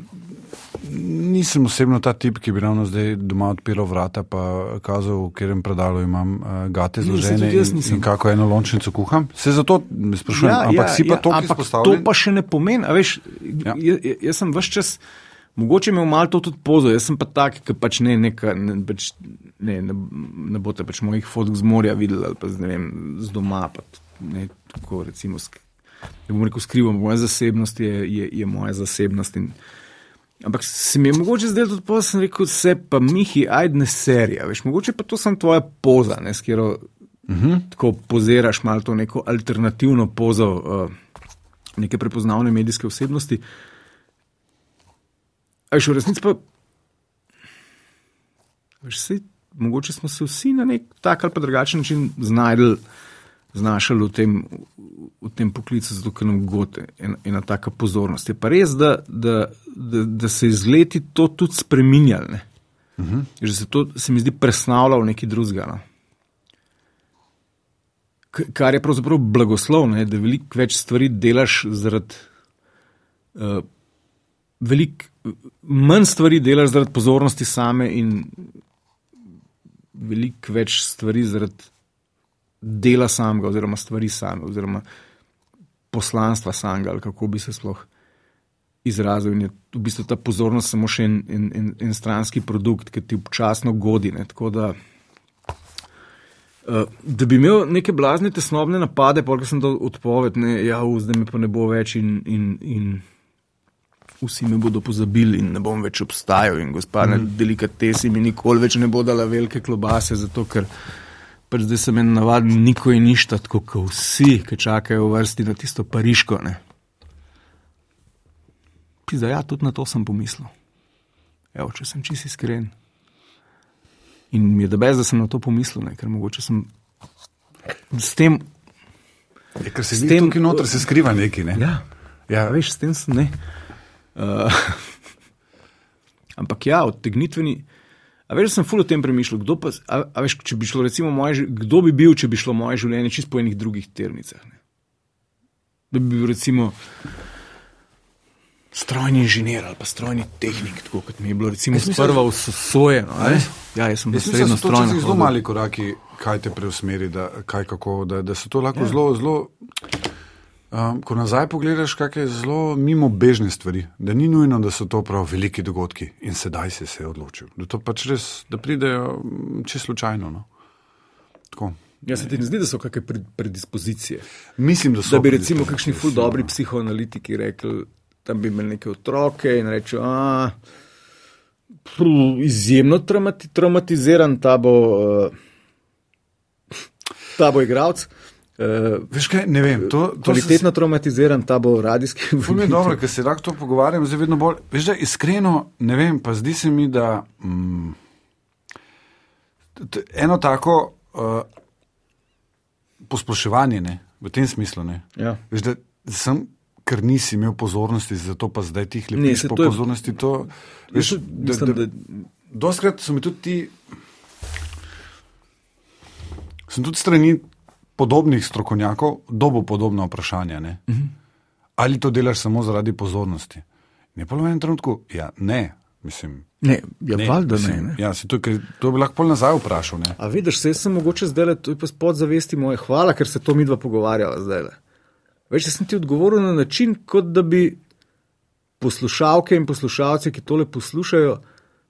nisem osebno ta tip, ki bi ravno zdaj doma odpiral vrata in kazal, v katerem predalu imam uh, gate zložene in, in kako eno lončnico kuham. Se zato sprašujem, ja, ampak ja, si pa ja, to, ampak to pa še ne pomeni. Veš, Ja. ja. jaz, jaz sem vse čas, mogoče imel malo to tudi pozo, jaz sem pa tak, ki pač ne, neka, ne, pač, ne, ne, ne boste pač mojih fotk z morja videli ali pa z, ne vem, z doma. Pa, t- ne, tako, recimo, sk- ne bom rekel skrivam, moja zasebnost je, je, je moja zasebnost. In, Ampak se mi je mogoče zdelo tudi pozno, sem rekel, se pa Mihi, ajde ne serija, veš, mogoče pa to sem tvoja poza, ne, s katero uh -huh. tako poziraš malo to neko alternativno pozo uh, neke prepoznavne medijske osebnosti. A veš, v resnici pa, veš, sej, mogoče smo se vsi na nek tak ali pa drugačen način znajdli, znašali v tem, v tem poklicu, zato ker nam gode ena, ena taka pozornost. Je pa res, da, da, da, da se je z leti to tudi spreminjalo. ne. Že se to se mi zdi presnavlja v neki drugega. No. Kar je pravzaprav blagoslov, ne, da veliko več stvari delaš zaradi. Uh, veliko manj stvari delaš zaradi pozornosti same, in veliko več stvari zaradi dela samega, oziroma stvari same, oziroma poslanstva samega, ali kako bi se sploh izrazil. In je v bistvu ta pozornost samo še en, en, en, en stranski produkt, ki ti občasno godi. Ne, tako da. Uh, da bi imel neke blazne tesnobne napade, pa ko sem dal odpoved, ne, ja, zdaj me pa ne bo več in, in, in vsi me bodo pozabili in ne bom več obstajal. In gospa na delikatesi mi nikoli več ne bo dala velike klobase, zato ker pač zdaj sem en navaden niko in ništa, tako kot vsi, ki čakajo v vrsti na tisto pariško. Ne. Pizda, ja, tudi na to sem pomislil. Evo, če sem čisi iskren. In mi je da bez, da sem na to pomislil, ne, ker mogoče sem s tem. Je, ker se S tem, ki noter se skriva nekaj. Ne? Ja, Ja. ja. veš, s tem sem ne. Uh, ampak ja, odtegnitveni. A veš, sem ful o tem premišljal, kdo pa, a, a veš, če bi šlo, recimo, moje, kdo bi bil, če bi šlo moje življenje čisto po enih drugih ternicah. Ne? Da bi bil, recimo, strojni inženir ali pa strojni tehnik, tako kot mi je bilo, recimo, Jaz mislim, sprva v soje. No, a veš? ja, jaz sem Jaz mislim, srednjo so to strojno. včasih zelo mali koraki, kaj te preusmeri, da, kaj, kako, da, da so to lahko ja. zelo, zelo. Um, ko nazaj pogledaš, kakšne zelo mimo bežne stvari, da ni nujno, da so to prav veliki dogodki in sedaj si se odločil. Da to pač res, da pridejo mm, čisto slučajno. No. Tako. Ja, se ti ne zdi, da so kakšne pred, predispozicije? Mislim, da so. Da bi recimo kakšni ful sigurno. dobri psihoanalitiki rekli, da bi imeli neke otroke in reči, da je izjemno traumati, traumatiziran ta bo, uh, ta bo igralec. Uh, Veš kaj, ne vem. To, to Kvalitetno traumatiziran, ta bo radijski Ful mi je dobro, ker se lahko to pogovarjam, zdaj vedno bolj. Veš, da iskreno ne vem, pa zdi se mi, da mm, t- eno tako uh, posploševanje ne, v tem smislu. Ne, Ja. Veš, da sem, ker nisi imel pozornosti, zato pa zdaj ti hlepiš saj po to je- pozornosti. To, veš, tudi mislim, da- Doskrat so mi tudi ti. Sem tudi strani podobnih strokovnjakov dobo podobna vprašanja. Ne? Uh Mhm. -huh. Ali to delaš samo zaradi pozornosti? Ne pa v enem trenutku, ja, ne, mislim. Ne, ja, Ne, valjda ne. mislim, ne. Ja, si to, ker to bi lahko pol nazaj vprašal. Ne? A vidiš, se jaz sem mogoče zdaj to je pa spod zavesti moje, hvala, ker se to mi dva pogovarjava zdaj jaz sem ti odgovoril na način, kot da bi poslušalke in poslušalci, ki tole poslušajo,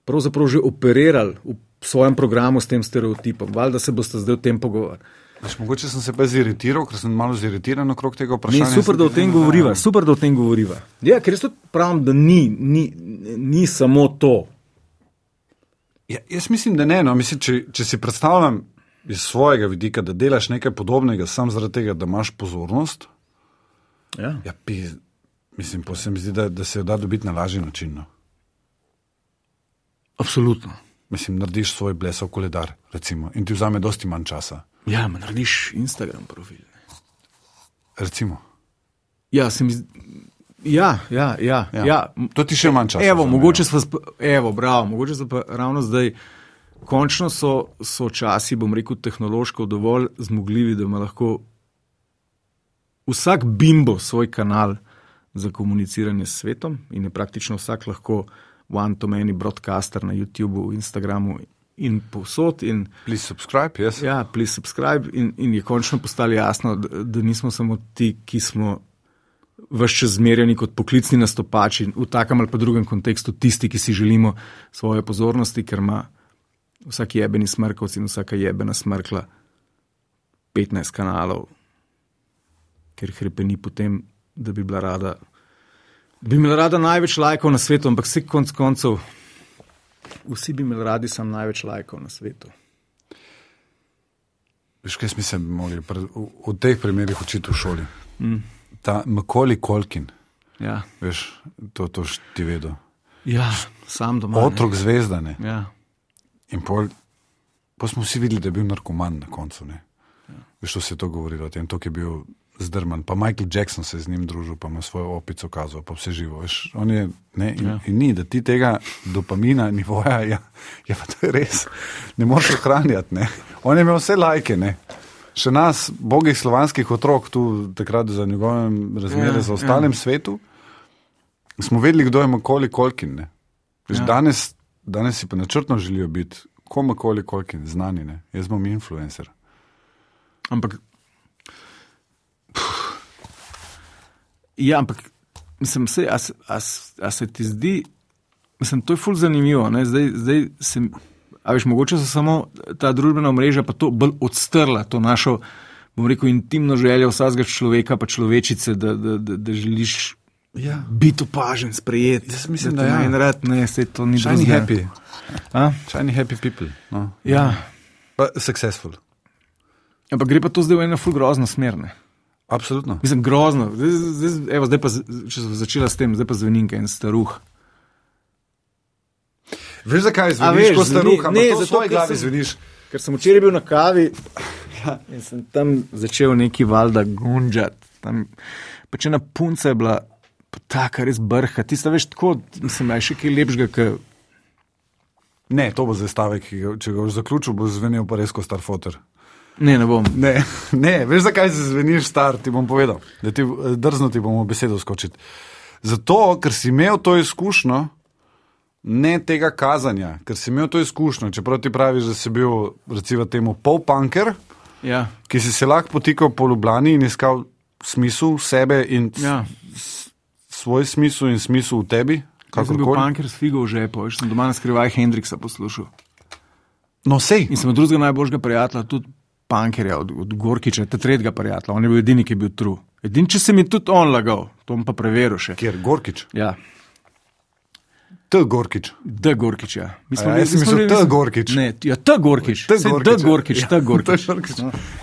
pravzaprav že operirali v svojem programu s tem stereotipom. Valjda se boste zdaj o tem pogovarjali. Veš, mogoče sem se pa ziritiral, ker sem malo ziritiran okrog tega Ne, vprašanja. super, Sem da o tem govoriva, super, da o tem govoriva. Ja, ker jaz tudi pravim, da ni, ni, ni samo to. Ja, jaz mislim, da ne. No. Mislim, če, če si predstavljam iz svojega vidika, da delaš nekaj podobnega, samo zaradi tega, da imaš pozornost, Ja. ja, pi, mislim, pa se mi zdi, da, da se jo da dobiti na lažji način. No. Absolutno. Mislim, narediš svoj blesov koledar, recimo, in ti vzame dosti manj časa. Ja, ma narediš Instagram profil. ne. Recimo. Ja, se mi zdi. Ja, ja, ja. Ja. ja. To ti še manj časa. Evo, vzame, mogoče ja. smo, sp- evo, bravo, mogoče pa ravno zdaj, končno so, so časi, bom rekel, tehnološko dovolj zmogljivi, da ima lahko vsak bimbo svoj kanal za komuniciranje s svetom in je praktično vsak lahko one-to-many broadcaster na YouTubu, Instagramu in povsod. In, Please subscribe, yes. Ja, please subscribe in, in je končno postalo jasno, da, da nismo samo ti, ki smo vse čas zmerjeni kot poklicni nastopači v takem ali pa drugem kontekstu, tisti, ki si želimo svoje pozornosti, ker ima vsak jebeni smrkovc in vsaka jebena smrkla 15 kanalov, ker hrepeni potem, da bi bila rada. Bi imela rada največ lajkov na svetu, ampak vse konc koncev, vsi bi imeli radi sam največ lajkov na svetu. Veš, kaj smo se mogli pre- v, v teh primerih učiti v šoli? Mm. Ta Makoli Kolkin, Ja, veš, to, to ti vedo. ja sam doma. Otrok zvezdane. Ne. Ja. In pol, pol smo vsi videli, da je bil narkoman na koncu. Ne? Veš, to se je to govorilo o tem, to je bil zdrman. Pa Michael Jackson se je z njim družil, pa ima svojo opico kazal, pa vse živo. Veš, on je, ne, in, ja. in ni, da ti tega dopamina, nivoja, ja, ja pa to je res, ne moreš ohranjati. Ne? On je imel vse lajke, ne. Še nas, bogih slovanskih otrok, tu takrat za njegovem razmerju, Ja, za ostalim ja. svetu, smo vedeli, kdo je Makoli Kolkin. Ne? Veš, Ja. danes, danes si pa načrtno želijo biti, komakoli, koliko znani. Ne? Jaz bom influencer. Ampak. Ja, ampak mislim, se, a, se- a, a se ti zdi, mislim, to je ful zanimivo. Ne? Zdaj, zdaj sem, a veš, mogoče so samo ta družbena mreža pa to bolj odstrla, to našo, bom rekel, intimno željo vsakega človeka, pa človečice, da, da, da, da želiš Ja. biti opažen, sprejet. Jaz mislim, te da ja. manj rad, ne, se to ni Shiny drugega. happy. A? Shiny happy people. No. Ja, Pa successful. ampak gre pa to zdaj v eno ful grozno smer. Ne? Absolutno. Mislim, grozno. Zdaj, zdaj, evo, zdaj pa, če sem začela s tem, zdaj pa zvenim, kaj en staruh. Veš, zakaj zveniš kot staruh, ne, v zato, ker glavi sem- zveniš. Ker sem včeraj bil na kavi ja, in sem tam začel neki valjda gunžati. Tam, pa če na punca je bila taka res brha, ti sta veš tako, mislim, aj še kaj lepšega, kot Ne, to bo zdaj stavek, ki ga, če ga boš zaključil, bo zvenel pa res kot star fotor. Ne, ne bom. Ne, ne, veš, zakaj se zveniš star, ti bom povedal. Da ti drzno ti bomo besedo skočiti. Zato, ker si imel to izkušnjo, ne tega kazanja, ker si imel to izkušnjo, čeprav ti praviš, da si bil, recimo, temu pol-punker, Ja, ki si se lahko potikal po Ljubljani in iskal smisel sebe in ja. svoj smisel in smisel v tebi. Jaz sem bil punker s figo v žepu, veš, sem doma na skrivaj Hendriksa poslušal. No, sej. In sem drugega najboljšega prijatelja, tudi punkerja, od, od Gorkiča, te tretjega prijatelja, on je bil edini, ki je bil tru. Edini, če se mi tudi on lagal, to bom pa preveril še. Kjer, Gorkič. Ja, T. Gorkič. D. Gorkič, ja. Mi A ja, jaz sem mislil T. Gorkič. Ne, ja, T. Gorkič. T. Gorkič, D. Gorkič, ja. T. Gorkič. T. Gorkič.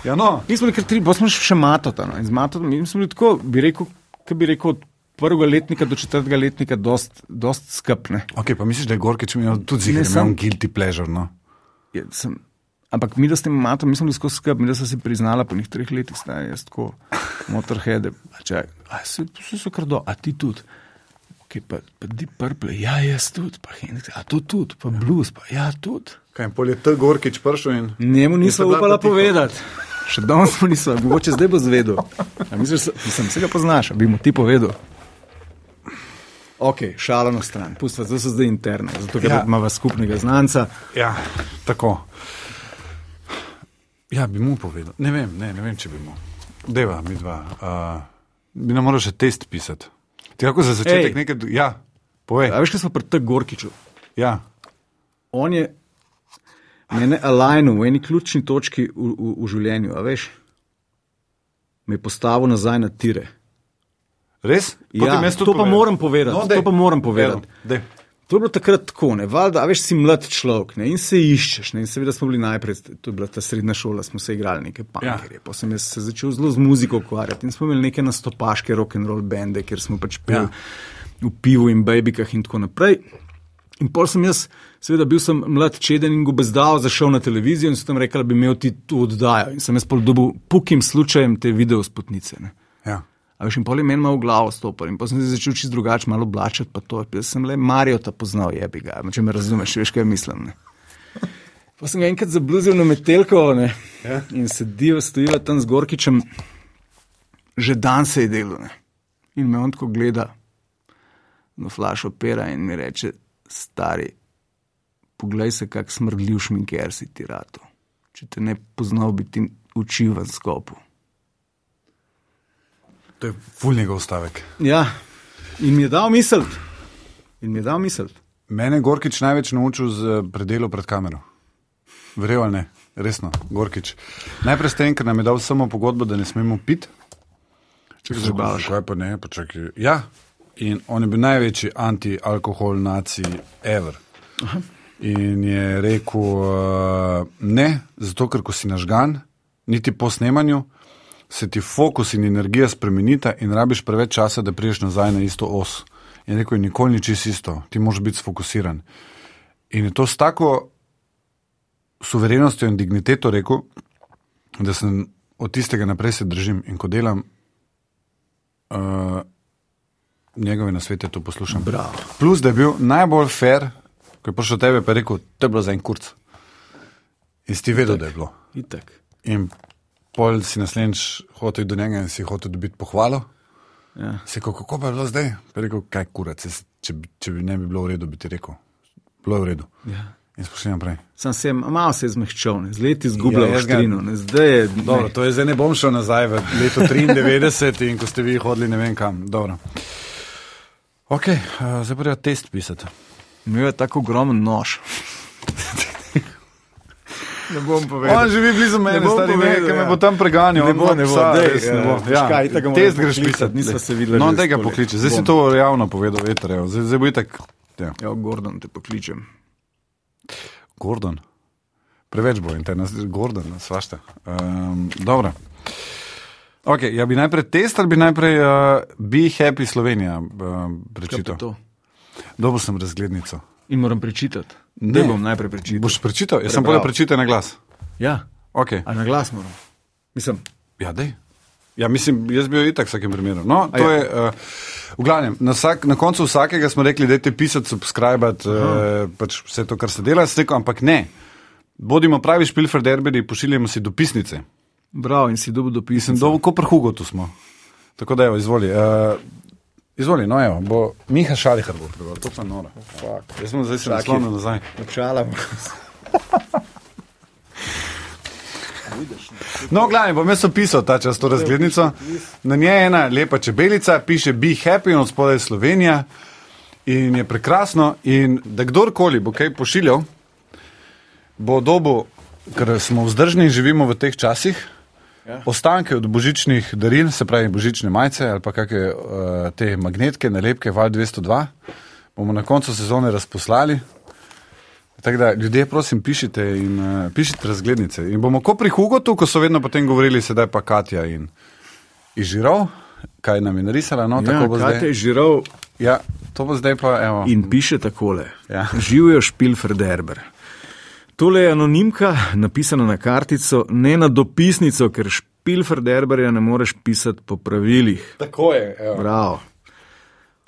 Ja, no. Mi smo bili kar tri, pa smo še matota. No. In z matota, mi smo bili tako, bi rekel, kaj bi rekel, od prvega letnika do četrtega letnika, dost, dost skepne. Ok, pa misliš, da je Gorkič imel tudi imel guilty pleasure, no? Ja, sem, ampak mi, da s tem matom, mi smo bili skozi skrb, mi, da so si priznala po njih treh letih, stari jaz tako, motorheade, a čakaj, a vsi vsi so krdo, a ti tudi. Okay, pa, pa Deep Purple, ja, jaz tudi, pa Hendrix, a to tudi, pa blues, pa ja, tudi. Kaj, pol je T. Gorkič prišel in. Njemu bila upala povedati. Še danes smo nismo, mogoče zdaj bo zvedel. A Misliš, sem se ga poznaš, bi mu ti povedal. Ok, šalo na stran, pustva, zdaj so zdaj interne, zato ker Ja. ja. imamo skupnega znanca. Ja, tako. Ja, bi mu povedal. Ne vem, ne, ne vem če bi mu. Deva, mi dva. Uh, bi nam moral še test pisati. Ti kako za začetek Ej. nekaj. Ja, povej. A veš, kaj smo pri tem Gorkiču? Ja. On je mene alignu v eni ključni točki v, v, v življenju, a veš, me je postavil nazaj na tire. Res? Ja, Potem tudi to pa moram povedati, No, dej. to pa moram povedati. Evo. To je bilo takrat tako, ne, valjda, a veš, si mlad človek ne, in se iščeš. Ne, in seveda smo bili najprej, to je bila ta srednja šola, smo se igrali neke pankerje. Ja. Pa sem se začel zelo z muziko ukvarjati in smo imeli neke nastopaške rock and roll bende, kjer smo pač peli ja. v pivu in babikah in tako naprej. In pol sem jaz, seveda bil sem mlad čeden in gobezdal, zašel na televizijo in so tam rekli, da bi imel ti to oddajo. In sem jaz pol dobil pukim slučajem te video spotnice. Ne. Ja. A veš, in pol je meni malo v glavo stopil in pa sem se začel čist drugače malo oblačiti, pa to, jaz sem le Marijo ta poznal, jebi ga, če me razumeš, veš, kaj mislim. Ne. Pa sem ga enkrat zabluzil na metelko ne, Ja. in sediva, stojiva tam z Gorkičem, že dan se je delo. Ne. In me on tako gleda, no flaš opera in mi reče, stari, poglej se, kak smrdljiv šminker si ti rato. Če te ne poznal, bi ti učil v skopu. To je ful njegov stavek. Ja, in mi je dal misel. In mi je dal misel. Mene je Gorkič največ naučil z predelo pred kamero. Verjel ali ne, resno, Gorkič. Najprej ste enkrat nam je dal samo pogodbo, da ne smemo piti. Če se zabavaš. Kaj pa ne, počakaj. Ja, in on je bil največji anti-alkohol nacij ever. Aha. In je rekel, uh, ne, zato ker ko si nažgan, niti po snemanju, se ti fokus in energija spremenita in rabiš preveč časa, da priješ nazaj na isto os. In rekel je, nikoli ni čisto isto, ti moraš biti sfokusiran. In je to s tako suverenostjo in digniteto rekel, da sem od tistega naprej se držim in ko delam, uh, njegove nasvete to poslušam. Bravo. Plus, da je bil najbolj fair, ko je prišel tebe, pa je rekel, to je bilo za en kurc. In si ti vedel, da je bilo. Itak. In pol si naslednjič hotel do njega in si hotel dobiti pohvalo. Ja. Se kako, kako pa je bilo zdaj? Pa rekel, kaj kurac, jaz, če, bi- če bi ne bi bilo v redu, bi ti rekel. Bilo je v redu. Ja. In spoštujem naprej. Sam se je malo se zmehčal, ne, z leti izgubljal Ja, oštrino. Ne, zdaj je, Dobro, to je zdaj ne bom šel nazaj v leto 93 in ko ste vi hodili ne vem kam. Dobro. Ok, uh, zdaj pa treba test pisati. imel je tako ogromen nož. Ne bom On povedal. živi blizu mene, bom stari ne, povedal, ki me ja. bo tam preganjal. Ne on bo, ne bo, psa, dej, res ne ja, bo. veš kaj, itak ga moram test greš pisati. nisva se videla No, tega skoli. pokliči. Zdaj si Bom. to javno povedal, veter, evo. zdaj, zdaj bo itak. Ja. Ja, Gordon te pokličem. Gordon. Preveč bo internet, Gordon, svašta. Um, dobro. Okay, ja bi najprej test ali bi najprej uh, Be Happy Slovenija uh, pa prečital? to? Dobil sem razglednico. In moram prečitati. Ne. Ne bom najprej prečital. Boš prečital? Jaz sem Prebral. bolje prečital na glas. Ja, Okay. a na glas moram. Mislim, Ja, dej. Ja, mislim, jaz bi jo itak v vsakem primeru. No, to ja. je, uh, v glavnem, na, vsak, na koncu vsakega smo rekli, da je pisati, subscribe, uh, pač vse to, kar se dela, sem rekel, ampak ne. Bodimo pravi špilferderberi, pošiljamo si dopisnice. bravo in si dobil dopis. Sem dolgo, kot prhugo tu smo. Tako da, evo, izvoli. Uh, izvoli, no, evo, bo Miha Šalihar bo prebral, to pa je noro. Jaz sem zdaj se Čakaj. naslonil nazaj. Načala. No, glavno, bom jaz opisal ta čas to razglednico. Na njej je ena lepa čebelica, piše Be Happy in od spodaj Slovenija. In je prekrasno. In da kdorkoli bo kaj pošiljal, bo dobo, ker smo vzdržni in živimo v teh časih, ja. ostanke od božičnih daril, se pravi božične majice ali pa kakšne uh, te magnetke, nalepke, Val 202, bomo na koncu sezone razposlali. Tako da, ljudje, prosim, pišite in uh, pišite razglednice. In bomo kot pri Hugotu, ko so vedno potem govorili, sedaj pa Katja in Ižirov, kaj nam je narisala. No, Ja, tako bo Kate je zdaj. žiral Ja, to bo zdaj pa, evo. in piše takole. Ja. Živijo Špilferderber. Tole je anonimka, napisana na kartico, ne na dopisnico, ker Špilferderberja ne moreš pisati po pravilih. Tako je. Evo. Bravo.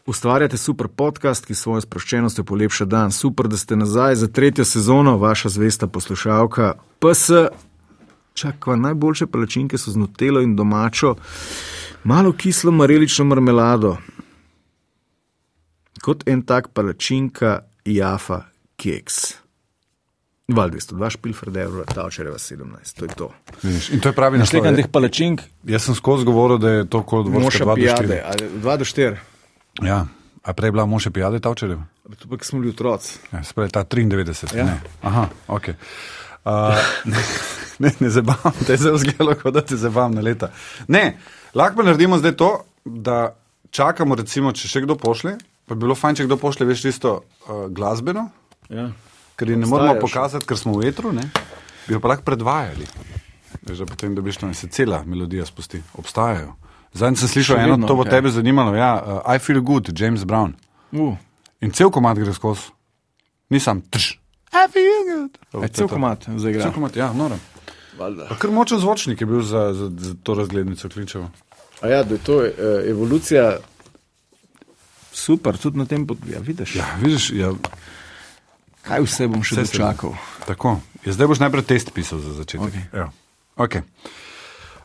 Ustvarjate super podcast, ki svojo sproščenostjo polepša dan. Super, da ste nazaj za tretjo sezono, vaša zvesta poslušalka. PS, čakva, najboljše palačinke so z nutelo in domačo, malo kislo marelično marmelado. Kot en tak palačinka, jafa, keks. Val 202, špilfrd evro, tavčereva 17, to je to. Vidiš, In to je pravi naslov. teh palačink, Jaz sem skozi govoril, da je to kot 2 do 4. pijade, 2 do 4. Ja, a prej je bila moša pijade Tavčerjev? To pa, ko smo bili otroci. Ja, Spravi ta 93. Ja. Ne. Aha, ok. Uh, ne, ne zabavam, te je zelo zgledalo, kot da te zabavam na leta. Ne, lahko naredimo zdaj to, da čakamo, recimo, če še kdo pošle. Pa bi bilo fajn, če kdo pošle, veš, čisto uh, glasbeno, Ja. Ker ji ne Obstajajo moramo še. pokazati, ker smo v etru, ne? bi jo pa lahko predvajali. Veš, da potem dobiš tam in se cela melodija spusti. Obstajajo. Zadnjič sem slišal Še eno, vedno, to bo okej. tebe zanimalo. Ja, uh, I feel good, James Brown. Uh, In cel komat gre skozi. Nisem trš. I feel good. je cel komat zaigra. Cel komat, ja. Pa Kar močen zvočnik je bil za, za, za to razglednico Klinčevo. A ja, da je to uh, evolucija. Super, tudi na tem področju. Ja, vidiš, ja. Kaj vse bom še Vse se- dočakal. tako. Ja, zdaj boš najprej test pisal za začetek. Okej. Ja. Okay.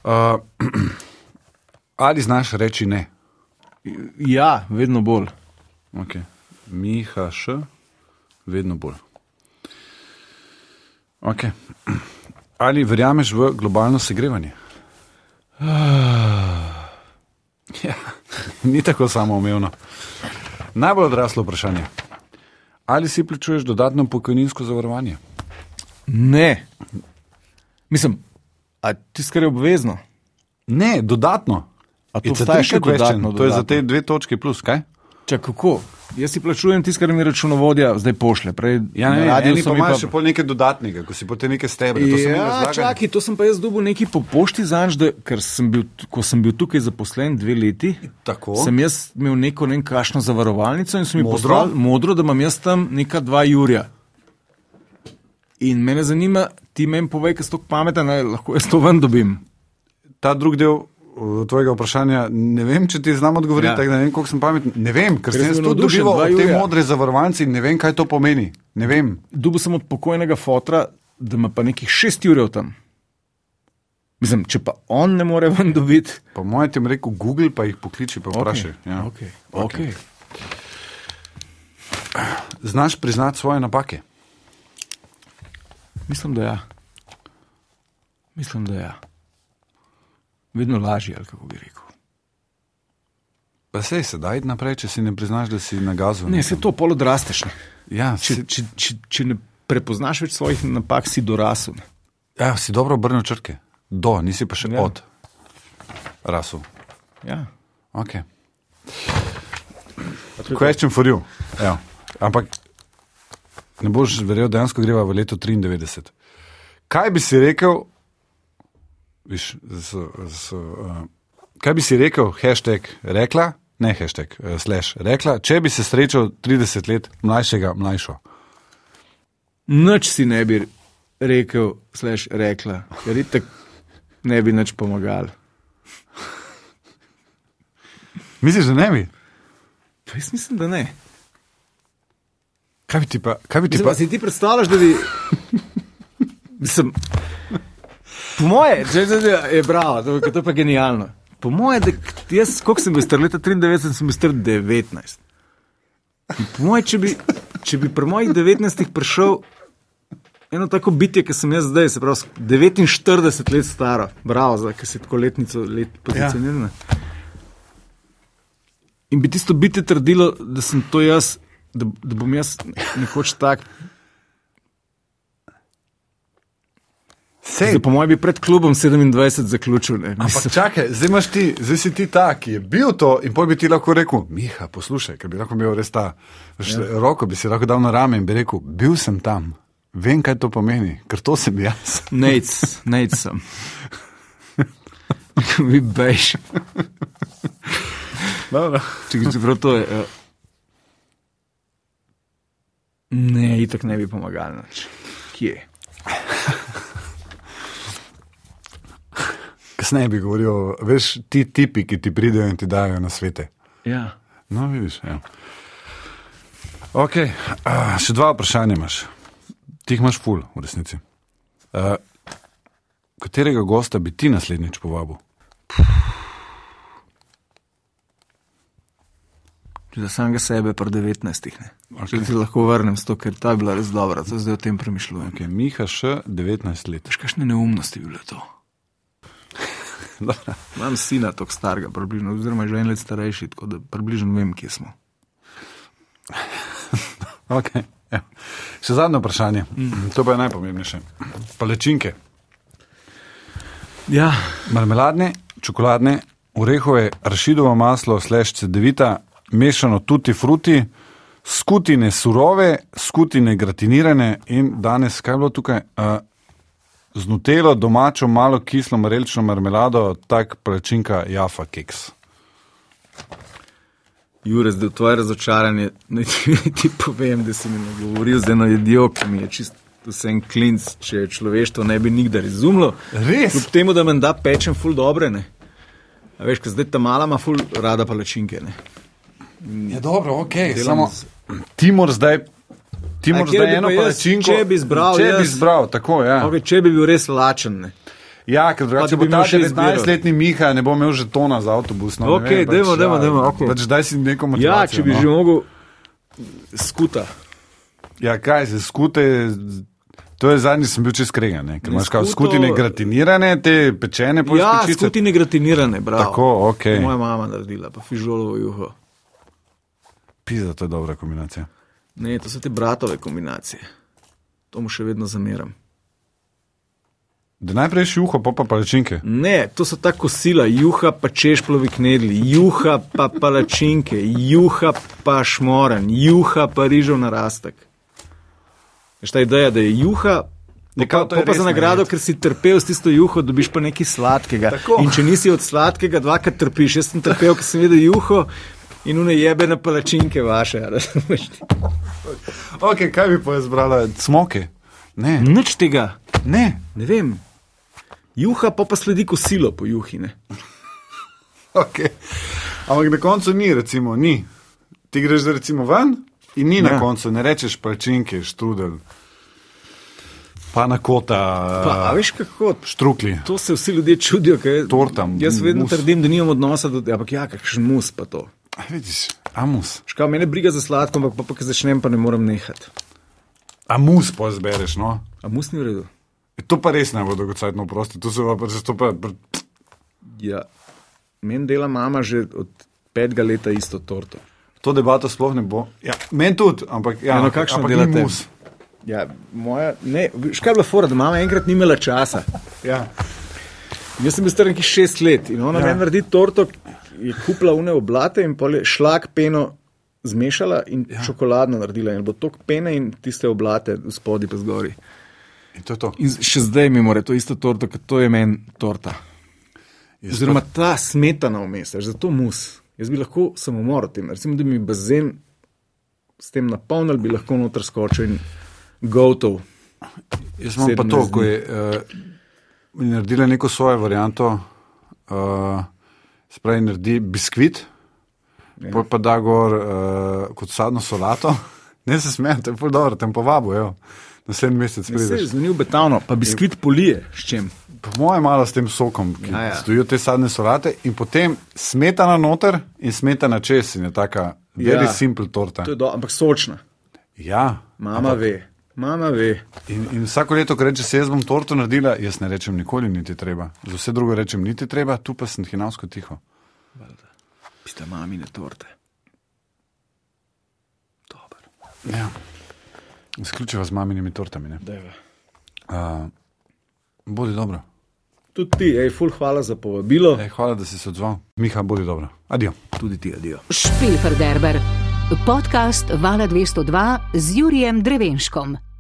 Uh, ali znaš reči ne? Ja, vedno bolj. Okay. Miha še, vedno bolj. Okay. Ali verjameš v globalno segrevanje? Ja, ni tako samoumevno. Najbolj odraslo vprašanje. Ali si plačuješ dodatno pokojninsko zavarovanje? Ne. Mislim, a ti skar je obvezno. Ne, dodatno. A to obstaja tricky še question. dodatno, To je za dodatno? te dve točke plus, kaj? Čak, kako? Jaz si plačujem tisto, kar mi računovodja zdaj pošle. Prej, Ja, ne, so pa imaš še pol nekaj dodatnega, ko si potem neke stebre. To Ja, čakaj, to sem pa jaz dobil neki po pošti zanj, da, ker sem bil, ko sem bil tukaj zaposlen dve leti. Tako. Sem jaz imel neko ne vem kakšno zavarovalnico in so mi poslali modro, da imam jaz tam neka dva Jurja. In mene zanima, ti meni povej, si tako pameten, lahko jaz to ven dobim. ta drug del tvojega vprašanja, ne vem, če ti znam odgovoriti, Ja. tako da ne vem, koliko sem pameten. Ne vem, ker Ker sem to dva od te modre zavarovalnice in ne vem, kaj to pomeni. Ne vem. Dubu sem od pokojnega fotra, da ima pa nekih šest Jurjev tam. Mislim, če pa on ne more ven dobiti. Po mojem ti rekel Google, pa jih pokliči, pa vprašaj. Okay, Ja. okay, okay. Znaš priznati svoje napake? Mislim, da ja. Mislim, da ja. Vedno lažje, ali kako bi rekel. Pa se je sedaj naprej, če si ne priznaš, da si nagazil. Ne, se to pol odrasteš. ne. Ja, Če, si, če, če, če ne prepoznaš več svojih napak, si dorasel. Ja, si dobro obrnil črke. Do, nisi pa še Ja. ja. od. Rasu. Ja. Okay. Question for you. Evo. Ampak ne boš verjel, dejansko greva v leto 93. Kaj bi si rekel, viš, z, z, uh, kaj bi si rekel, hashtag rekla, ne hashtag, uh, slash rekla, če bi se srečal 30 let mlajšega, mlajšo? Noč si ne bi rekel, slaš rekla, ker itek ne bi nič pomagal. Misliš, da ne bi? Pa jaz mislim, da ne. Kaj bi ti pa? Kaj bi ti Mislim, pa? pa si ti predstavljaš, da bi. Mislim, po moje, če se je bravo, to, to pa genialno. Po moje, da jaz, koliko sem bil star, leta 93 sem bil star 19. In po moje, če bi, če bi pri mojih 19 prišel eno tako bitje, ki sem jaz zdaj, se pravi 49 let staro, bravo, zdaj, ki si tako letnico let pozicionirana. Ja. In bi tisto bitje trdilo, da sem to jaz, da, da bom jaz nekoč tak. Sej, po mojem, bi pred klubom 27 zaključil. Ne, Ampak čakaj, zdaj, ti, zdaj si ti ta, ki je bil to, in pol bi ti lahko rekel, Miha, poslušaj, ker bi lahko imel res ta ja. roko, bi si lahko dal na rame in bi rekel, bil sem tam, vem, kaj to pomeni, ker to sem jaz. Nec, nec sem. Vi bež. Dobro. Čeprav to je. Uh, ne, itak ne bi pomagal. Kje? Kasneje bi govoril, veš, ti tipi, ki ti pridejo in ti dajo na svete. Ja. No, vidiš. Ja. Okay, uh, še dva vprašanja imaš. Ti jih imaš ful, v resnici. Uh, katerega gosta bi ti naslednjič povabil? Za samega sebe, pa 19. Ne. Okay. Če ti lahko vrnem s to, ker ta je bila res dobra, to zdaj o tem premišljujem. Okay, Miha še 19 let. Veš, kakšne neumnosti bi bile to? Imam sina, tako starega, približno, oziroma že en let starejši, tako da približno vem, kje smo. Okay, ja. Še zadnje vprašanje, mm. to pa je najpomembnejše. Palečinke, Ja, marmeladne, čokoladne, orehove, rašidovo maslo, slash cedevita, mešano tutti fruti, skutine surove, skutine gratinirane in danes, kaj je bilo tukaj? Uh, z nutelo, domačo, malo kislo, marelično marmelado, tak palečinka, jafa keks. Jure, zdaj v tvoje razočaranje naj ti, povem, da si mi nagovoril z eno jedjo, ki mi je čist vse en klinc, če človeštvo ne bi nikdar izumlo. Res? Kljub temu, da menda pečem ful dobre, ne. A veš, ker zdaj ta mala ima ful rada palačinke, ne. Je dobro, ok, Delam samo z- ti moraš zdaj. Ti moraš zdaj bi eno pa jaz, palečinko. če bi izbral če bi jaz? izbral, tako je. Ja. Okay, če bi bil res lačen, ne. Ja, ker drugače bi ta imel še izbiro. 19-letni Miha ne bo imel že tona za avtobus. No, Okej, vem, dajmo, pač, dajmo, ja, dajmo, okej. Pač daj si neko Ja, motivacijo. če bi no. že mogel skuta. Ja, kaj se skute. To je zadnji, sem bil čez kregan, ne? ker imaš skuto- skutine gratinirane, te pečene po Ja, skutine gratinirane, bravo. Tako, okej. To Moja mama naredila, pa fižolovo juho. Pizza, to je dobra kombinacija. Ne, to so te bratove kombinacije. To mu še vedno zameram. Da najprej šuho, pa pa palečinke. Ne, to so ta kosila, juha pa češplovi knedli, juha pa palačinke, juha pa šmoren, juha pa rižov narastek. Veš ta ideja, da je juha. Ja, Pa, to je pa, za nagrado, ker si trpel s tisto juho, dobiš pa nekaj sladkega. Tako. In če nisi od sladkega, dvakrat trpiš. Jaz sem trpel, ker sem videl juho in une jebene palačinke vaše. a razumeš? Ok, kaj bi pa izbrala? Smoke? Ne, Nič tega, ne. ne vem. Juha pa pa sledi kosilo po juhine. Okay. Ampak na koncu ni, recimo, ni. Ti greš recimo ven in ni ja. na koncu, ne rečeš palčinke, štrudel, pa na kota, Pa, a veš kako? štrukli. To se vsi ljudje čudijo, ker Torta, Jaz vedno mus. trdim, da nimam odnosa do tega, ampak ja, kakšen mus pa to. A, vidiš, amus. Škal, mene briga za sladko, ampak pa, pa ko začnem, pa ne morem nehati. Amus pa zbereš, no. A mus ni v redu? E, To pa res ne bo dolgocajtno prosti, to se pa pač to pa. Ja, meni dela mama že od petega leta isto torto. To debato sploh ne bo. Ja, Meni tudi, ampak, ja, Ja, no, kakšno delate? mus. Ja, moja, ne, škaj je bila fora, da mama enkrat ni imela časa. Ja. Jaz sem bil star nekih šest let in ona Ja. meni naredi torto, je kupila une oblate in pol je šlak peno zmešala in ja. čokoladno naredila. In bo tok pene in tiste oblate spodaj pa zgori. In to to. In še zdaj mi mora to isto torto, kot to je meni torta. Jaz Oziroma ta smetana vmes, zato mus. Jaz bi lahko samomor tem, recimo, da bi mi bazen s tem napolnil, bi lahko noter skočil in gotov. Jaz imam pa to, 17 ko je uh, naredila neko svojo varianto, uh, spravi naredi biskvit, ja. pa da gor uh, kot sadno solato. Ne se smejte, to je pol dobro, tem povabo, jo. Naslednji mesec Se je prideš. zvenil betavno, pa biskvit polije s čem. Po mojem, malo s tem sokom, ki Ja, ja, stojijo te sadne solate, in potem smetana noter in smetana čez, in je taka very Ja. ja. simple torta. To je do, ampak sočna. Ja, Mama ve, mama ve. In, in vsako leto, ko reče, se jaz bom torto naredila, jaz ne rečem nikoli, niti treba. Za vse drugo rečem, niti treba, tu pa sem hinavsko tiho. Piste mamine torte. Dober. Ja. Izključiva z maminimi tortami. ne. Dajva. Uh, bodi dobro. Tudi ti, ej, ful, hvala za povabilo. Ej, hvala, da si se odzval. Miha, bodi dobro. Adijo. Tudi ti, adijo. Špilferderber, podcast Vala 202 z Jurijem Drevenškom.